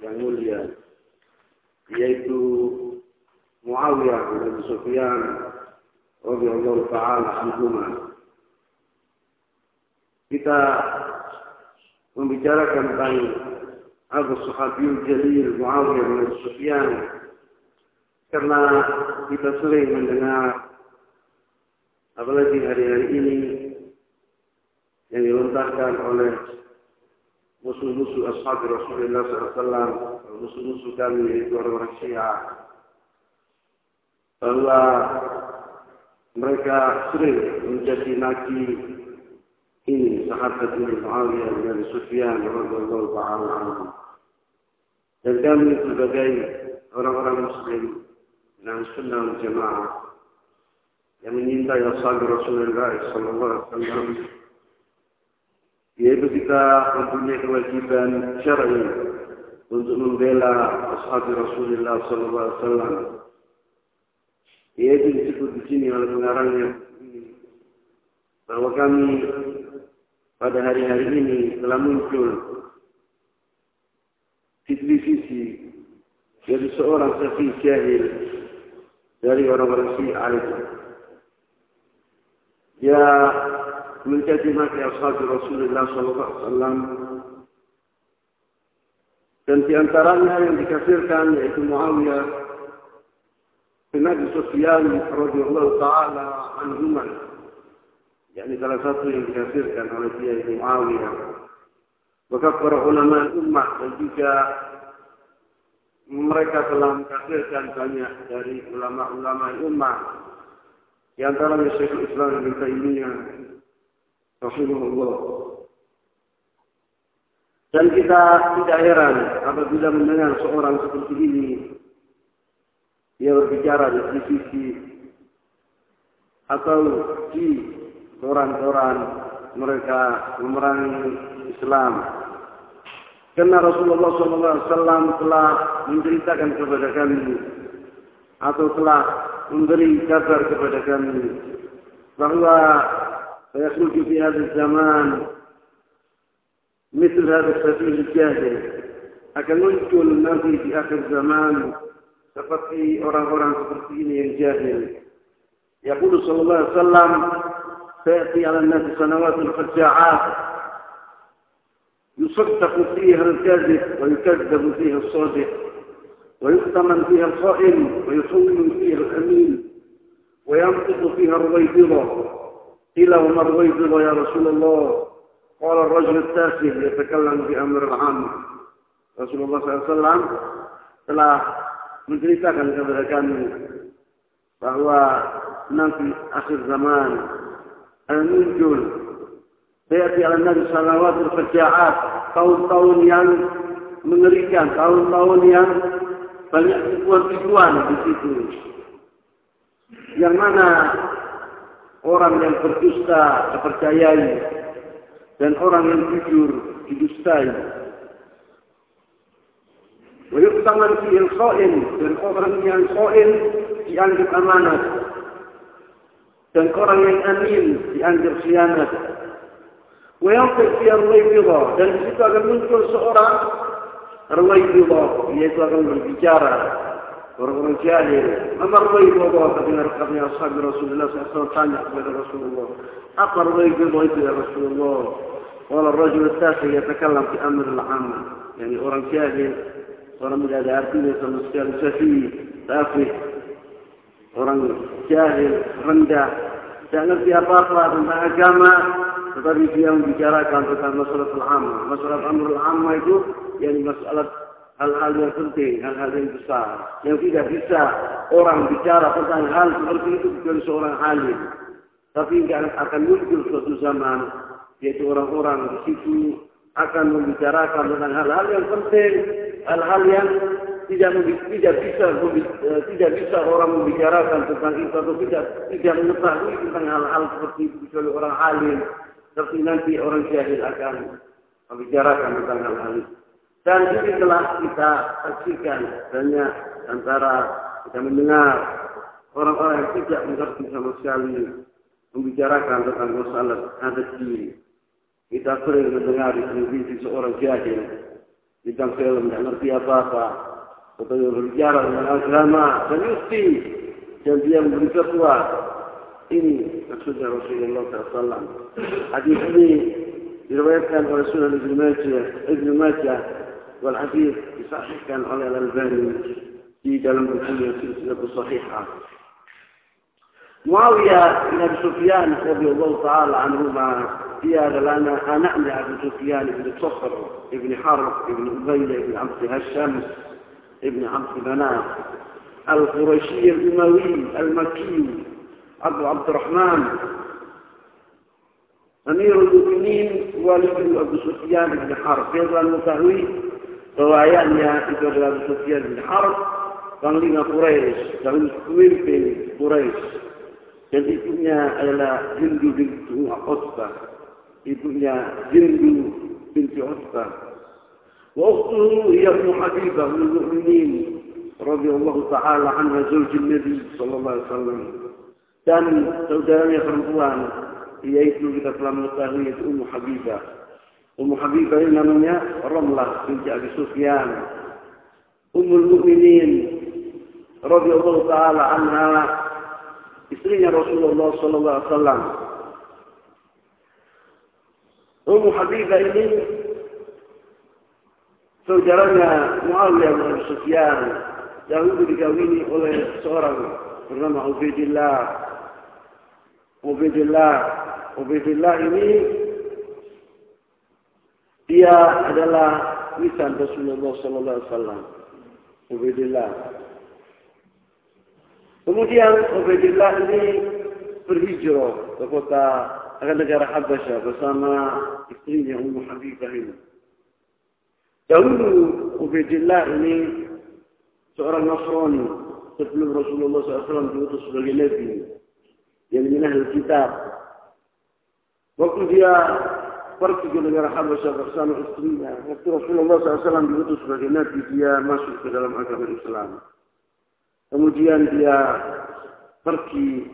yang mulia yaitu Muawiyah bin Sufyan radhiyallahu taala anhuma. Kita membicarakan tentang Abu Sahabiyul Jalil Muawiyah bin Sufyan karena kita sering mendengar apalagi hari-hari ini yang dilontarkan oleh musuh-musuh ashab Rasulullah SAW, musuh-musuh kami yaitu orang-orang Syiah, bahwa mereka sering menjadi naki ini sahabat ini Muawiyah bin Sufyan radhiyallahu taala anhu. Dan kami sebagai orang-orang muslim dan sunnah jamaah yang menyintai ashab Rasulullah sallallahu alaihi wasallam yaitu kita mempunyai kewajiban syar'i untuk membela ashab Rasulullah sallallahu alaihi yaitu disebut di sini oleh pengarangnya bahwa kami pada hari-hari ini telah muncul sisi dari seorang saksi jahil dari orang-orang Syiah itu. Dia menjadi mati ashab Rasulullah SAW dan di antaranya yang dikafirkan yaitu Muawiyah bin Abi Sufyan radhiyallahu taala anhumah. Yakni salah satu yang dikafirkan oleh dia itu Muawiyah. Maka para ulama ummah dan juga mereka telah mengkafirkan banyak dari ulama-ulama ummah. Di antaranya Syekh Islam Ibn Taimiyah Rasulullah. Dan kita tidak heran apabila mendengar seorang seperti ini dia berbicara di televisi atau di koran-koran mereka memerangi Islam. Karena Rasulullah SAW telah menceritakan kepada kami atau telah memberi kabar kepada kami bahwa فيخرج في هذا الزمان مثل هذا السفيه الجاهل. muncul nanti di akhir zaman seperti orang-orang seperti ini yang jahil. Yaqulu sallallahu alaihi wasallam على الناس سنوات خداعات يصدق فيها الكاذب ويكذب فيها الصادق. ويؤتمن فيها الخائن ويخون فيها الأمين. وينطق فيها الرويبضة. قيل وما الغيظ يا رسول الله قال الرجل التافه يتكلم في أمر العام Rasulullah SAW telah menceritakan kepada kami bahwa nanti akhir zaman akan muncul Sayati ala Nabi Salawat berfejaat tahun-tahun yang mengerikan, tahun-tahun yang banyak tipuan-tipuan di situ. Yang mana orang yang berdusta dipercayai dan orang yang jujur didustai. Wayuktaman fi al-kha'in dan orang yang kha'in dianggap amanat dan orang yang amin dianggap khianat. Wayangkut fi al-raybidah dan di akan muncul seorang Rwaybidah yaitu akan berbicara Orang-orang jahil. Amar Rai Bawa Kami Rekam Ya Ashab Rasulullah SAW Tanya kepada Rasulullah. Apa Rai Bawa itu Ya Rasulullah? Walau Rajul Tasa Ya Takalam Ti Amr Al-Amma. Yani orang jahil. Orang tidak ada artinya sama sekali. Jadi, tapi orang jahil, rendah. Tidak ngerti apa-apa tentang agama. Tetapi dia membicarakan tentang masalah Al-Amma. Masalah Amr Al-Amma itu yang masalah hal-hal yang penting, hal-hal yang besar. Yang tidak bisa orang bicara tentang hal seperti itu kecuali seorang alim. Tapi akan muncul suatu zaman, yaitu orang-orang di situ akan membicarakan tentang hal-hal yang penting, hal-hal yang tidak tidak bisa eh, tidak bisa orang membicarakan tentang itu atau tidak tidak mengetahui tentang hal-hal seperti itu kecuali orang alim. Seperti nanti orang jahil akan membicarakan tentang hal-hal itu. Dan ini telah kita saksikan banyak antara kita mendengar orang-orang yang tidak mengerti sama sekali membicarakan tentang masalah adat diri. Kita sering mendengar di televisi seorang jahil bintang film tidak ngerti apa-apa atau yang berbicara dengan agama dan yusti dan dia memberi fatwa ini maksudnya Rasulullah SAW. Hadis ini diriwayatkan oleh Sunan Ibn Majah, Ibn Majah والحديث صحيح كان على الألباني في كلام الحمية سلسلة صحيحة معاوية بن أبي سفيان رضي الله تعالى عنهما في هذا الأنا أنا أبي سفيان بن صخر بن حرب بن أبي بن عبد هشام بن عبد مناف القرشي الأموي المكي أبو عبد الرحمن أمير المؤمنين والد أبو سفيان بن حرب. أيضا متهوي ayahnya itu adalah Sufyan ibn Harb panglima Quraisy pemimpin Quraisy dan ibunya adalah Hindu bintu Utbah ibunya Jindu binti Utbah. Wa ukhtuhu hiya Ummu Habibah min mu'minin radhiyallahu taala anha zaujin Nabi sallallahu alaihi wasallam. Dan saudaranya perempuan yaitu kita telah mengetahui itu Ummu Habibah. Ummu Habibah ini namanya Ramlah binti Abi Sufyan. Ummul Mukminin radhiyallahu taala anha istrinya Rasulullah sallallahu alaihi wasallam Ummu Habibah ini saudaranya Muawiyah bin Sufyan dahulu dikawini oleh seorang bernama Ubaidillah. Ubaidillah, Ubaidillah ini dia adalah lisan Rasulullah sallallahu alaihi wasallam. Ubaidillah. Kemudian Ubaidillah ini berhijrah ke kota akan negara Habasyah bersama istrinya Ummu Habibah ini. Dahulu Ubaidillah ini seorang Nasrani sebelum Rasulullah SAW diutus sebagai Nabi yang minahil kitab. Waktu dia pergi ke negara Habasyah bersama istrinya, waktu Rasulullah SAW diutus sebagai Nabi, dia masuk ke dalam agama Islam. Kemudian dia pergi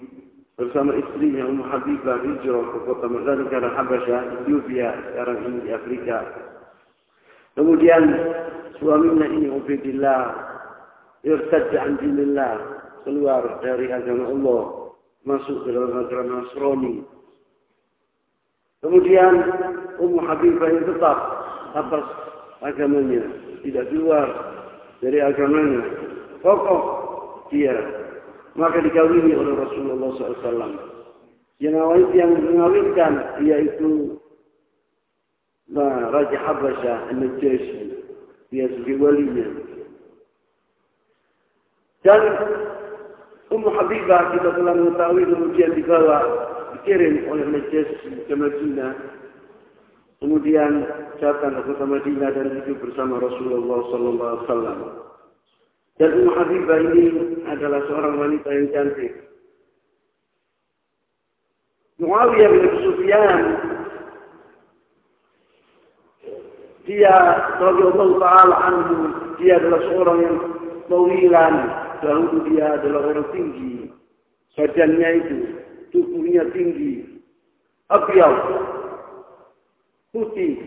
bersama istrinya Ummu Habibah hijrah ke kota Mekah negara Habasyah, Ethiopia, sekarang ini di Afrika. Kemudian suaminya ini Ubaidillah irtadda an dinillah, keluar dari agama Allah, masuk ke dalam agama Nasrani. Kemudian Ummu Habibah yang tetap atas agamanya, tidak keluar dari agamanya. Kokoh dia maka dikawini oleh Rasulullah SAW. Yang, yang mengawinkan yaitu nah, Raja Habasyah An-Najashi. Dia sebagai walinya. Dan Ummu Habibah kita telah mengetahui kemudian dibawa dikirim oleh Najashi ke Madinah. Kemudian datang ke kota Madinah dan hidup bersama Rasulullah Sallallahu. Dan Ummu Habibah ini adalah seorang wanita yang cantik. Muawiyah bin Sufyan dia radhiyallahu taala anhu dia adalah seorang yang tawilan dahulu dia adalah orang tinggi badannya itu tubuhnya tinggi abyal putih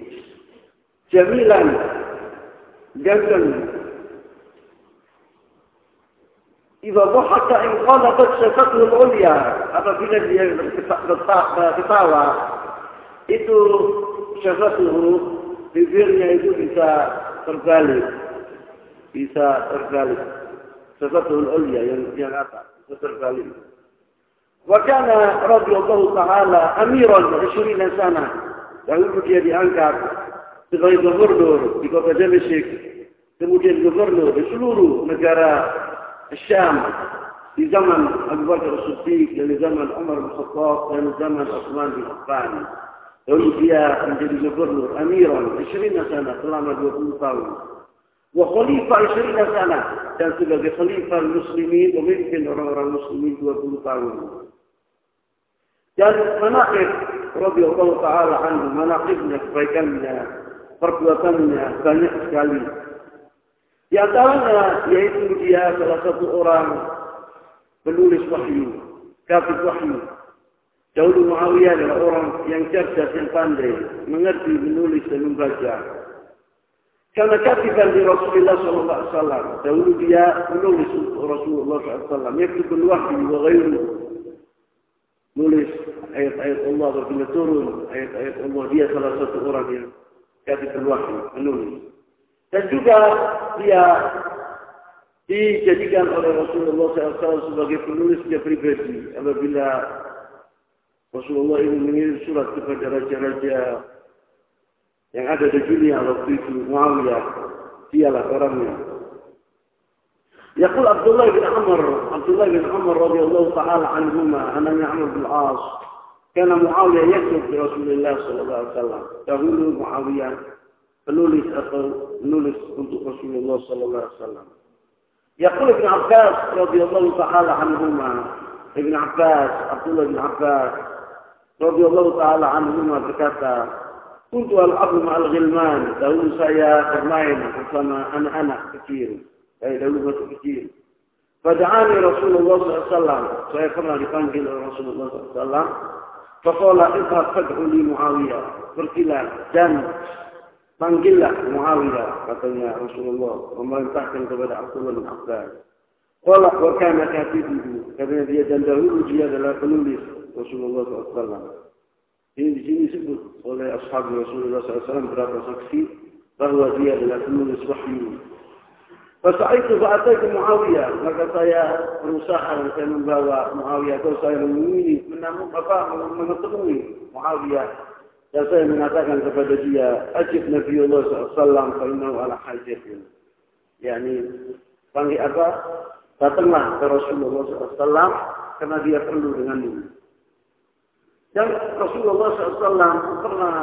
jamilan ganteng Iza dhahaka in qalabat syafatuhu al-ulya. Apabila dia ketawa, itu syafatuhu, bibirnya itu bisa terbalik. Bisa terbalik. Syafatuhu al-ulya yang yang atas, bisa terbalik. وكان رضي الله تعالى أميرا عشرين سنة. ويوجد بأنكار تغي غفرنور بقوة جمشك تموجد غفرنور بشلورو مجرى الشام. في زمن أبو بكر الصديق في زمن عمر بن الخطاب في زمن عثمان بن عفان. ويوجد مجد غفرنور أميرا عشرين سنة سلامة يقول وخليفة عشرين سنة. Dan sebagai khalifah muslimin memimpin orang-orang muslimin 20 tahun dan manaqib radhiyallahu taala anhu manaqibnya kebaikannya perbuatannya banyak sekali Di antaranya yaitu dia salah satu orang penulis wahyu, kafir wahyu. Dahulu Muawiyah adalah orang yang cerdas, yang pandai, mengerti, menulis dan membaca. Karena katiban di Rasulullah SAW. Dahulu dia menulis Rasulullah SAW. Yaktubul wahyi wa ghairu. Nulis ayat-ayat Allah apabila turun. Ayat-ayat Allah. Dia salah satu orang yang katibul wahyi, menulis. Dan juga dia dijadikan oleh Rasulullah SAW sebagai penulis dia pribadi. Apabila Rasulullah ingin mengirim surat kepada raja-raja يعني هذا دجولي على طريق معاوية في الأكرمية يقول عبد الله بن عمر عبد الله بن عمر رضي الله تعالى عنهما أن عمرو بن العاص كان معاوية يكتب لرسول الله صلى الله عليه وسلم يقول معاوية فنولس أخو نولس كنت رسول الله صلى الله عليه وسلم يقول ابن عباس رضي الله تعالى عنهما ابن عباس عبد الله بن عباس رضي الله تعالى عنهما بكتا كنت ألعب مع الغلمان. له سيا قرنين حسنا أنا أنا كثير. أي له كثير. فدعاني رسول الله صلى الله عليه وسلم. سيقرنا لكم إلى رسول الله صلى الله عليه وسلم. فقال إذا فدع لي معاوية. فرقلا جن فانقلا معاوية. قتل يا رسول الله. وما ينتحكم قبل عقل من أقدار قال وكان كاتبه. كبير يدن له جياد لا تنوليس رسول الله صلى الله عليه وسلم. Ini di sini disebut oleh ashab Rasulullah SAW berapa saksi bahwa dia adalah penulis wahyu. Fasaitu fa'ataitu Muawiyah. Maka saya berusaha saya membawa Muawiyah atau saya menemui, menemui apa, menemui Muawiyah. Dan saya mengatakan kepada dia, Ajib Nabiullah SAW fa'innahu ala hajatin. Yani, panggil apa? Datanglah ke Rasulullah SAW karena dia perlu denganmu. Dan Rasulullah SAW pernah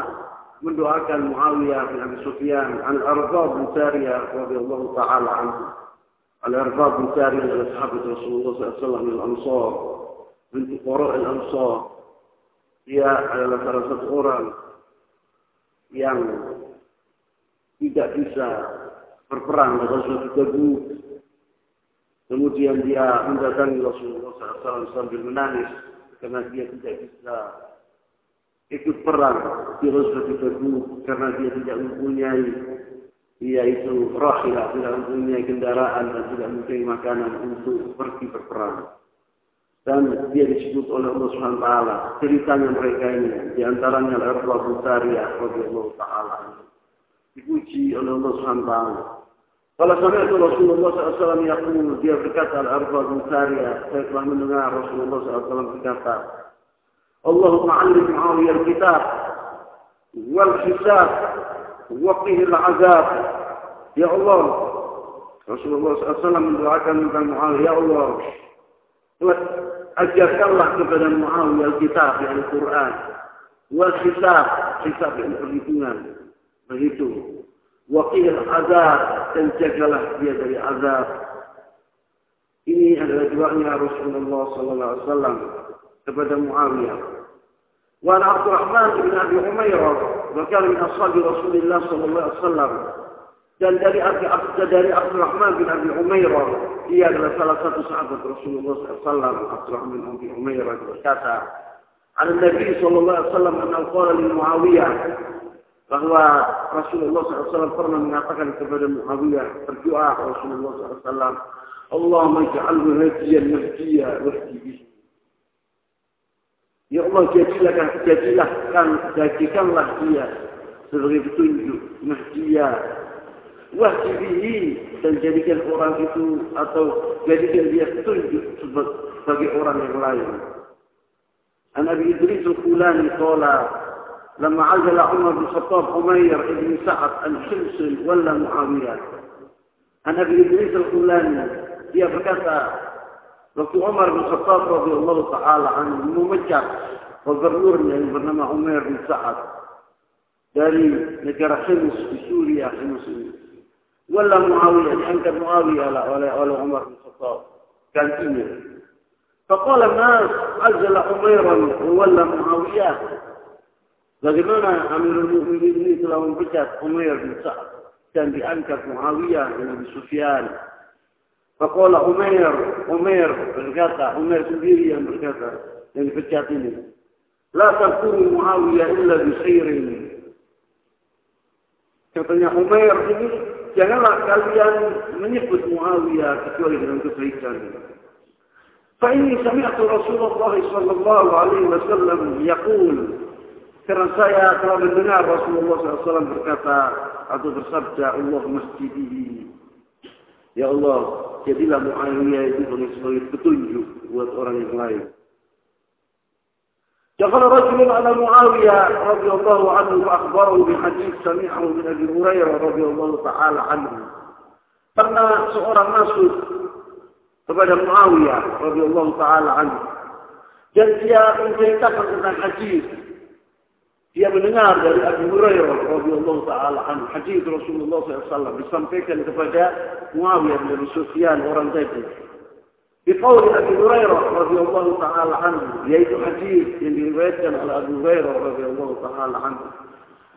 mendoakan Muawiyah bin Abi Sufyan an Arbab bin Sariyah radhiyallahu taala anhu. Al Arbab bin Sariyah adalah sahabat Rasulullah SAW min Ansar, Fuqara al-Ansar. Dia adalah salah satu orang yang tidak bisa berperang dalam suatu Tabuk. Kemudian dia mendatangi Rasulullah SAW sambil menangis karena dia tidak bisa ikut perang di Rasul Tabuk karena dia tidak mempunyai yaitu rahilah, tidak mempunyai kendaraan dan tidak mempunyai makanan untuk pergi berperang. Dan dia disebut oleh Allah SWT. Ceritanya mereka ini, di antaranya Al-Arba Butariyah, Allah Ta'ala. Dipuji oleh Allah SWT. Kalau sampai itu Rasulullah SAW yaqul, dia berkata al-arba saya telah mendengar Rasulullah SAW berkata, اللهم علم معاوية الكتاب والحساب وقه العذاب. يا الله رسول الله صلى الله عليه وسلم دعاك من معاوية يا الله. أجاك الله كبدا معاوية الكتاب يعني القرآن والحساب. حساب يعني perhitungan begitu وقيه العذاب dan jagalah dia dari azab ini adalah doanya Rasulullah sallallahu alaihi wasallam kepada Muawiyah وعن عبد الرحمن بن أبي حمير وكان من أصحاب رسول الله صلى الله عليه وسلم. جدري عبد الرحمن بن أبي حمير هي ثلاثة صحابة رسول الله صلى الله عليه وسلم عبد الرحمن بن أبي حمير وكاتا عن النبي صلى الله عليه وسلم أنه قال لمعاوية فهو رسول الله صلى الله عليه وسلم قرنا من أعتقد كبير معاوية في رسول الله صلى الله عليه وسلم اللهم اجعله هدية المهدية وحدي به Ya Allah jadilah jadilah kan jadikanlah dia sebagai petunjuk mahdiya wahdi bihi dan jadikan orang itu atau jadikan dia petunjuk sebagai orang yang lain. An Abi Idris al-Khulani qala لما عزل عمر بن الخطاب عمير بن سعد الحمص ولا معاوية عن أبي إدريس الخلاني dia berkata رسول عمر بن الخطاب رضي الله تعالى عنه وضرور من البرنامج عمر بن سعد. داري نجر حمص في سوريا حمص. ولا معاوية لأنك معاوية لا ولا, ولا عمر بن الخطاب. كان إمير فقال الناس عزل عميرا وولى معاوية. لقدنا أمير المؤمنين مثل منبجد عمير بن سعد. كان بأنكر معاوية يعني بن سفيان Berkata, Umair sendiri yang berkata, yang dipecat ini. La takunu Muawiyah illa bisairin. Katanya Umair ini, janganlah kalian menyebut Muawiyah kecuali dengan kebaikan. فإني سمعت رسول الله صلى الله عليه وسلم يقول karena saya telah mendengar Rasulullah SAW berkata atau bersabda Allah masjidihi Ya Allah jadilah Muawiyah itu sebagai petunjuk buat orang yang lain دخل رجل على معاوية رضي الله عنه وأخبره بحديث سمعه من أبي هريرة رضي الله تعالى عنه Pernah seorang masuk kepada Muawiyah radhiyallahu taala anhu dan dia menceritakan tentang hadis يا من النار ذلك أبي هريرة رضي الله تعالى عنه حديث رسول الله صلى الله عليه وسلم بسمبيك لتفجاء معاوية بن سفيان ورندته بقول أبي هريرة رضي الله تعالى عنه يأتي حديث اللي رواية على أبي هريرة رضي الله تعالى عنه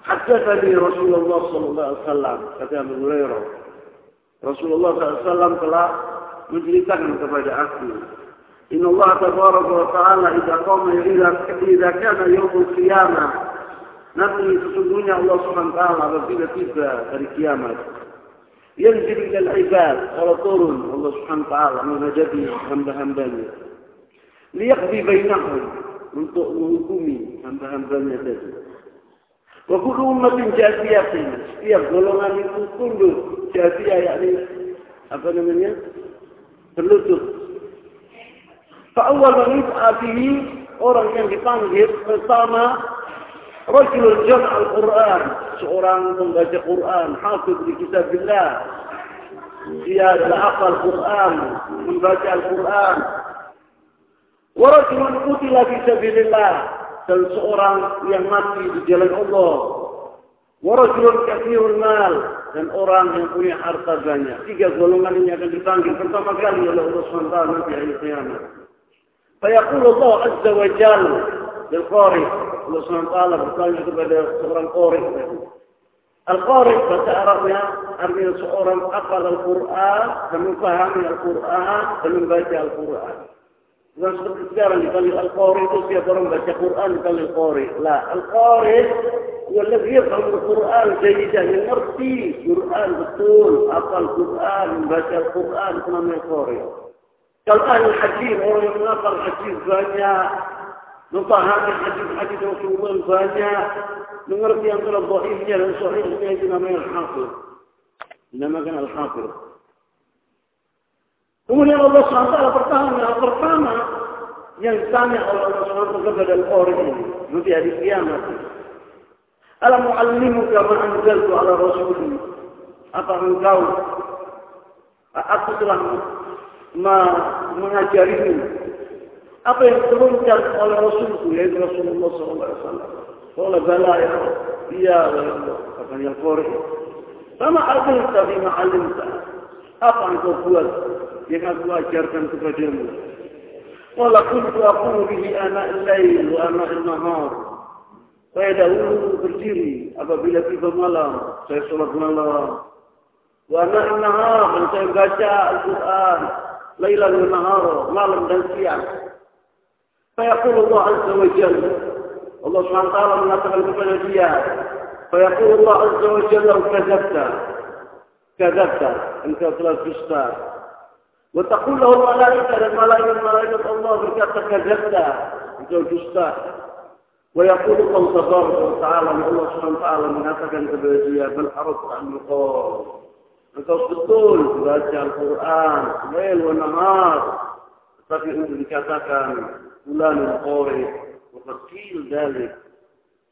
حدثني رسول الله صلى الله عليه وسلم كتاب أبي هريرة رسول الله صلى الله عليه وسلم قال مجلسا تفجاء إن الله تبارك وتعالى إذا قام إذا كان يوم القيامة Namun sesungguhnya Allah SWT apabila tiba dari kiamat. Yang ilal ibad. Kalau turun Allah SWT menjadi hamba-hambanya. Liakbi bainahum. Untuk menghukumi hamba-hambanya tadi. Wa umatin jahsiyah ini. Setiap golongan itu tunduk. jahsiyah yakni apa namanya? Berlutut. Fa'awal man orang yang dipanggil pertama Rajul jam' al-Quran. Seorang membaca Quran. Hafiz di kitabillah. Dia adalah hafal Quran. Membaca Al-Quran. Warajulun kutila fi sabilillah. Dan seorang yang mati di jalan Allah. Warajulun kathirul mal. Dan orang yang punya harta banyak. Tiga golongan ini akan dipanggil pertama kali oleh Allah SWT nanti hari kiamat. Fayaqul Allah Azza wa Jalla. Rasulullah SAW taala bertanya kepada seorang qori. Al-qori bahasa Arabnya artinya seorang hafal Al-Qur'an dan memahami Al-Qur'an dan membaca Al-Qur'an. Bukan seperti sekarang dipanggil Al-Qari itu setiap orang baca Quran dipanggil Qari. Lah, Al-Qari yang lebih Al-Quran jayidah, yang mengerti Quran betul, apal Quran, baca quran itu namanya Qari. Kalau ahli hadis, orang yang menghafal hadis banyak, نطهر هذا الحديث حديث رسول الله فاجا نمرت ان ترى الضعيف جل صحيح سيدنا ما الحافظ انما كان الحافظ ثم يرى الله سبحانه وتعالى برطانا من البرطانا ينسامع الله سبحانه وتعالى قبل الاورين نبي هذه القيامة. الم اعلمك ما أنزلت على رسولي أفهم قول. أقدر ما ما apa yang turunkan oleh Rasulku yaitu Rasulullah SAW. Qala bala ya Iya ya Allah. Kata yang Qori. Sama artinya bima alimta. Apa yang kau buat yang aku ajarkan kepadamu. Qala kuntu aqulu bihi ana al-lail wa ana al-nahar. Saya dahulu berdiri apabila tiba malam, saya sholat malam. Wa ana al-nahar, dan saya baca Al-Quran. Lailan nahar, malam dan siang. فيقول الله عز وجل الله سبحانه وتعالى من أتقل البلديات فيقول الله عز وجل لو كذبت كذبت أنت ثلاث فستان وتقول له الملائكة الملائكة الملائكة الله بركات كذبت أنت فستان ويقول الله تبارك وتعالى من الله سبحانه وتعالى من أتقل البلديات بل أردت أن يقول أنت betul baca Al-Quran leil wa nahar tapi fulan qori wakil dalik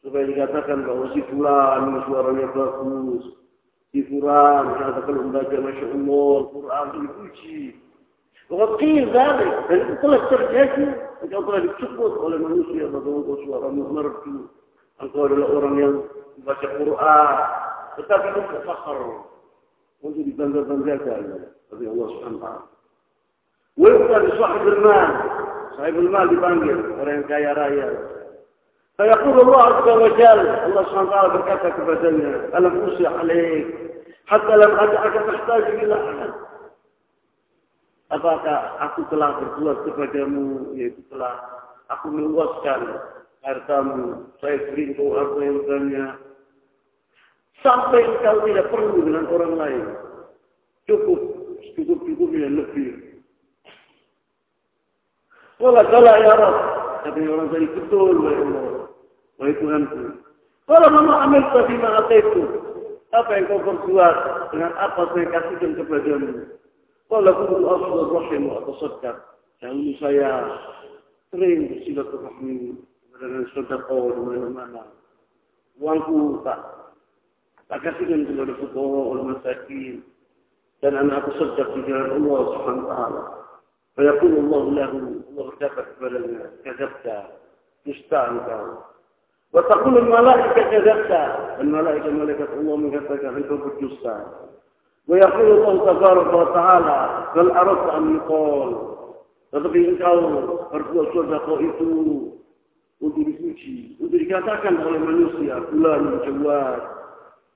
supaya dikatakan bahwa si fulan suaranya bagus. Si fulan katakan membaca masya Allah Quran itu dipuji. Wakil dalik dan itu telah terjadi engkau telah disebut oleh manusia bahwa engkau suara merdu. Engkau adalah orang yang membaca Quran tetapi itu fakar. Untuk dibangga-banggakan oleh Allah Subhanahu wa taala. Wa صاحب المال يبانجل ورين كايا رايا فيقول الله عز وجل الله سبحانه وتعالى بركتك بدنا الم اصلح عليك حتى لم ادعك تحتاج إلى احد أباك أكو تلا بطلت بدمو يكو تلا أكو ملوث كان أرتام سايف رينكو أرتو يوزانيا Sampai engkau tidak perlu dengan orang lain. Cukup. Cukup-cukup yang lebih. Oh, tolak, tolak ya Rob. Tapi orang tadi betul, wahai Allah. Wahai Tuhanku. Kalau mama amil tadi mata itu, apa yang kau berbuat dengan apa saya kasihkan kepadamu? Kalau oh, aku berasal rahim atau sedekah, dahulu saya sering bersilaturahmi dengan sedekah di mana-mana. Uangku tak tak kasihkan kepada fakir, orang miskin, dan anak aku sedekah di jalan Allah Subhanahu Wa Taala. Fayaqulu Allah lahu الله كتبت kepadanya كذبت dusta engkau وتقول الملائكة كذبت الملائكة ملائكة الله mengatakan engkau berdusta ويقول الله تبارك وتعالى بل أردت أن يقال tetapi engkau berbuat sedekah itu untuk dipuji, untuk dikatakan oleh manusia, bulan menjawab,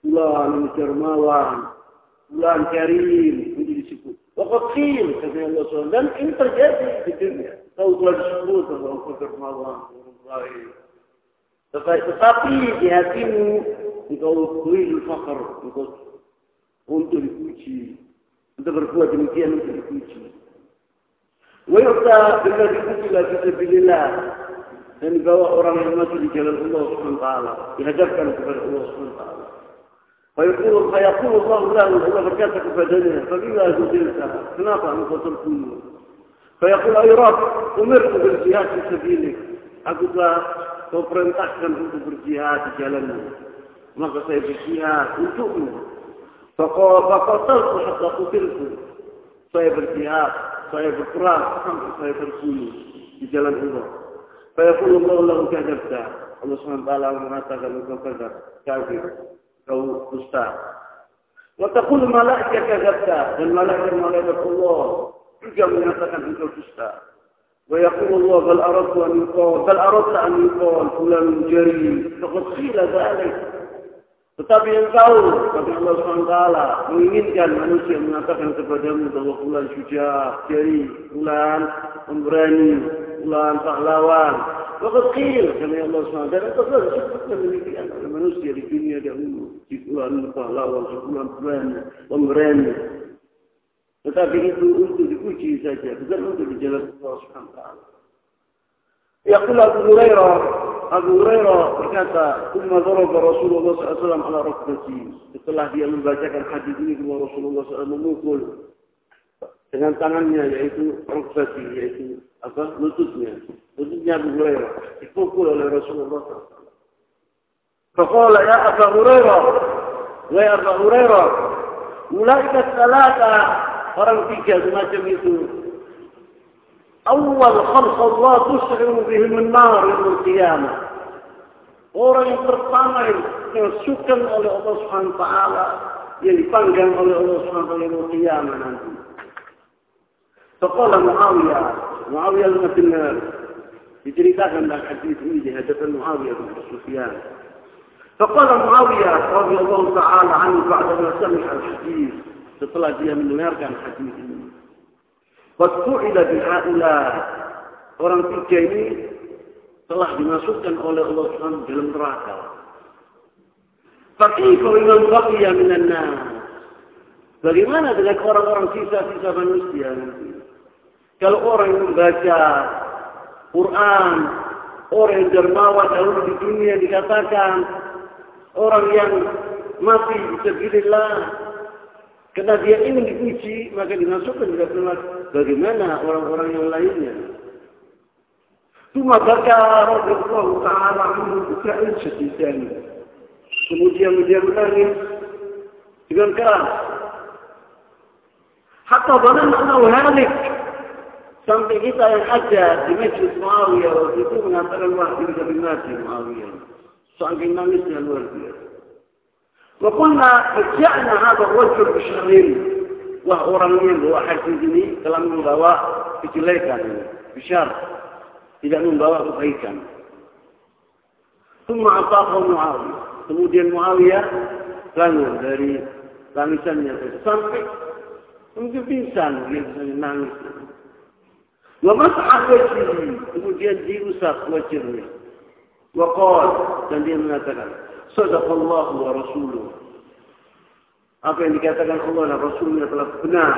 bulan dermawan, bulan karim, untuk disebut. Wakil, kata Allah SWT. Dan ini terjadi di dunia. سو ګل شکو ته ورو کو ما وان راي فاستطيع يتم نقول طويل الفقر نقول كنت لكوتشي انت بركوة جميكية انت لكوتشي ويؤتى بالذي قتل في سبيل الله يعني بوا أورام المسجد جلال الله سبحانه وتعالى يهجبك أن كفر الله سبحانه وتعالى فيقول فيقول الله له إذا فكاتك فدنه فبما زلت سناطة أن فتركني Fayaqul ay Rabb, umirku berjihad di sabilik. Aku telah kau perintahkan untuk berjihad di jalanmu. Maka saya berjihad untukmu. Faqatalku hatta kutilku. Saya berjihad, saya berperang sampai saya terbunuh di jalan Allah. Fayaqul Allah lahu kadabta. Allah SWT mengatakan engkau kadab, kafir, kau dusta. Wa taqul malaika kadabta dan malaikat malaikat Allah juga mengatakan engkau dusta. Yaqulu Allah bal aradtu an yuqal bal aradta an yuqal fulan jari faqad qila dhalik tetapi yang tahu, kata Allah SWT, menginginkan manusia mengatakan kepadamu bahwa bulan syujah, jari, bulan pemberani, bulan pahlawan. Maka kil, kata Allah SWT, dan itu telah disebutkan demikian oleh manusia di dunia dahulu. Di bulan pahlawan, di bulan pemberani, pemberani. Tetapi itu untuk dipuji saja, bukan untuk dijalankan Allah SWT. يقول أبو هريرة Abu Hurairah berkata, "Tsumma daraba Rasulullah SAW ala rukbati." Setelah dia membacakan hadis ini kepada Rasulullah SAW memukul dengan tangannya yaitu rukbati yaitu apa lututnya lututnya Abu Hurairah dipukul oleh Rasulullah SAW. Faqala ya Abu Hurairah, wa ya Abu Hurairah, ulaika orang tiga semacam itu أول خلق الله تسعر بهم النار يوم القيامة Orang yang pertama yang dimasukkan oleh Allah Subhanahu Taala yang dipanggang oleh Allah Subhanahu Taala yang kiamat nanti. Sekolah Muawiyah, Muawiyah bin diceritakan dalam hadis ini di hadapan Muawiyah bin Sufyan. فقال معاوية رضي الله تعالى عنه بعدما سمع الحديث setelah dia mendengarkan hadis ini Fatsu'ila bihaula. Orang tiga ini telah dimasukkan oleh Allah SWT dalam neraka. Fakifa iman baqiya minan. Bagaimana dengan orang-orang sisa-sisa manusia nanti? Kalau orang yang membaca Quran, orang yang dermawan dahulu di dunia dikatakan orang yang mati sebilillah karena dia ingin dipuji, maka dimasukkan ke dalam bagaimana orang-orang yang lainnya. Cuma baca Rasulullah Ta'ala membukain sedisan. Kemudian dia menangis dengan keras. Hatta banan anau halik. Sampai kita yang ada di Masjid Muawiyah waktu itu mengatakan wah lebih mati Muawiyah. Saking nangisnya luar biasa. وقلنا متعنا هذا الرجل بشرين وهو رمين هو حرسيني كلام من بواء في كان بشر إذا من بواء بخي كان. ثم أعطاه معاوية. ثم معاوية كان يدري كان يسمي الصنف ثم في إنسان يسمي نعم ومسح وجهه. ثم جدي وسخ وجهه. وقال تندي من تكلم Sadaqallahu wa rasuluh. Apa yang dikatakan Allah dan Rasulnya telah benar.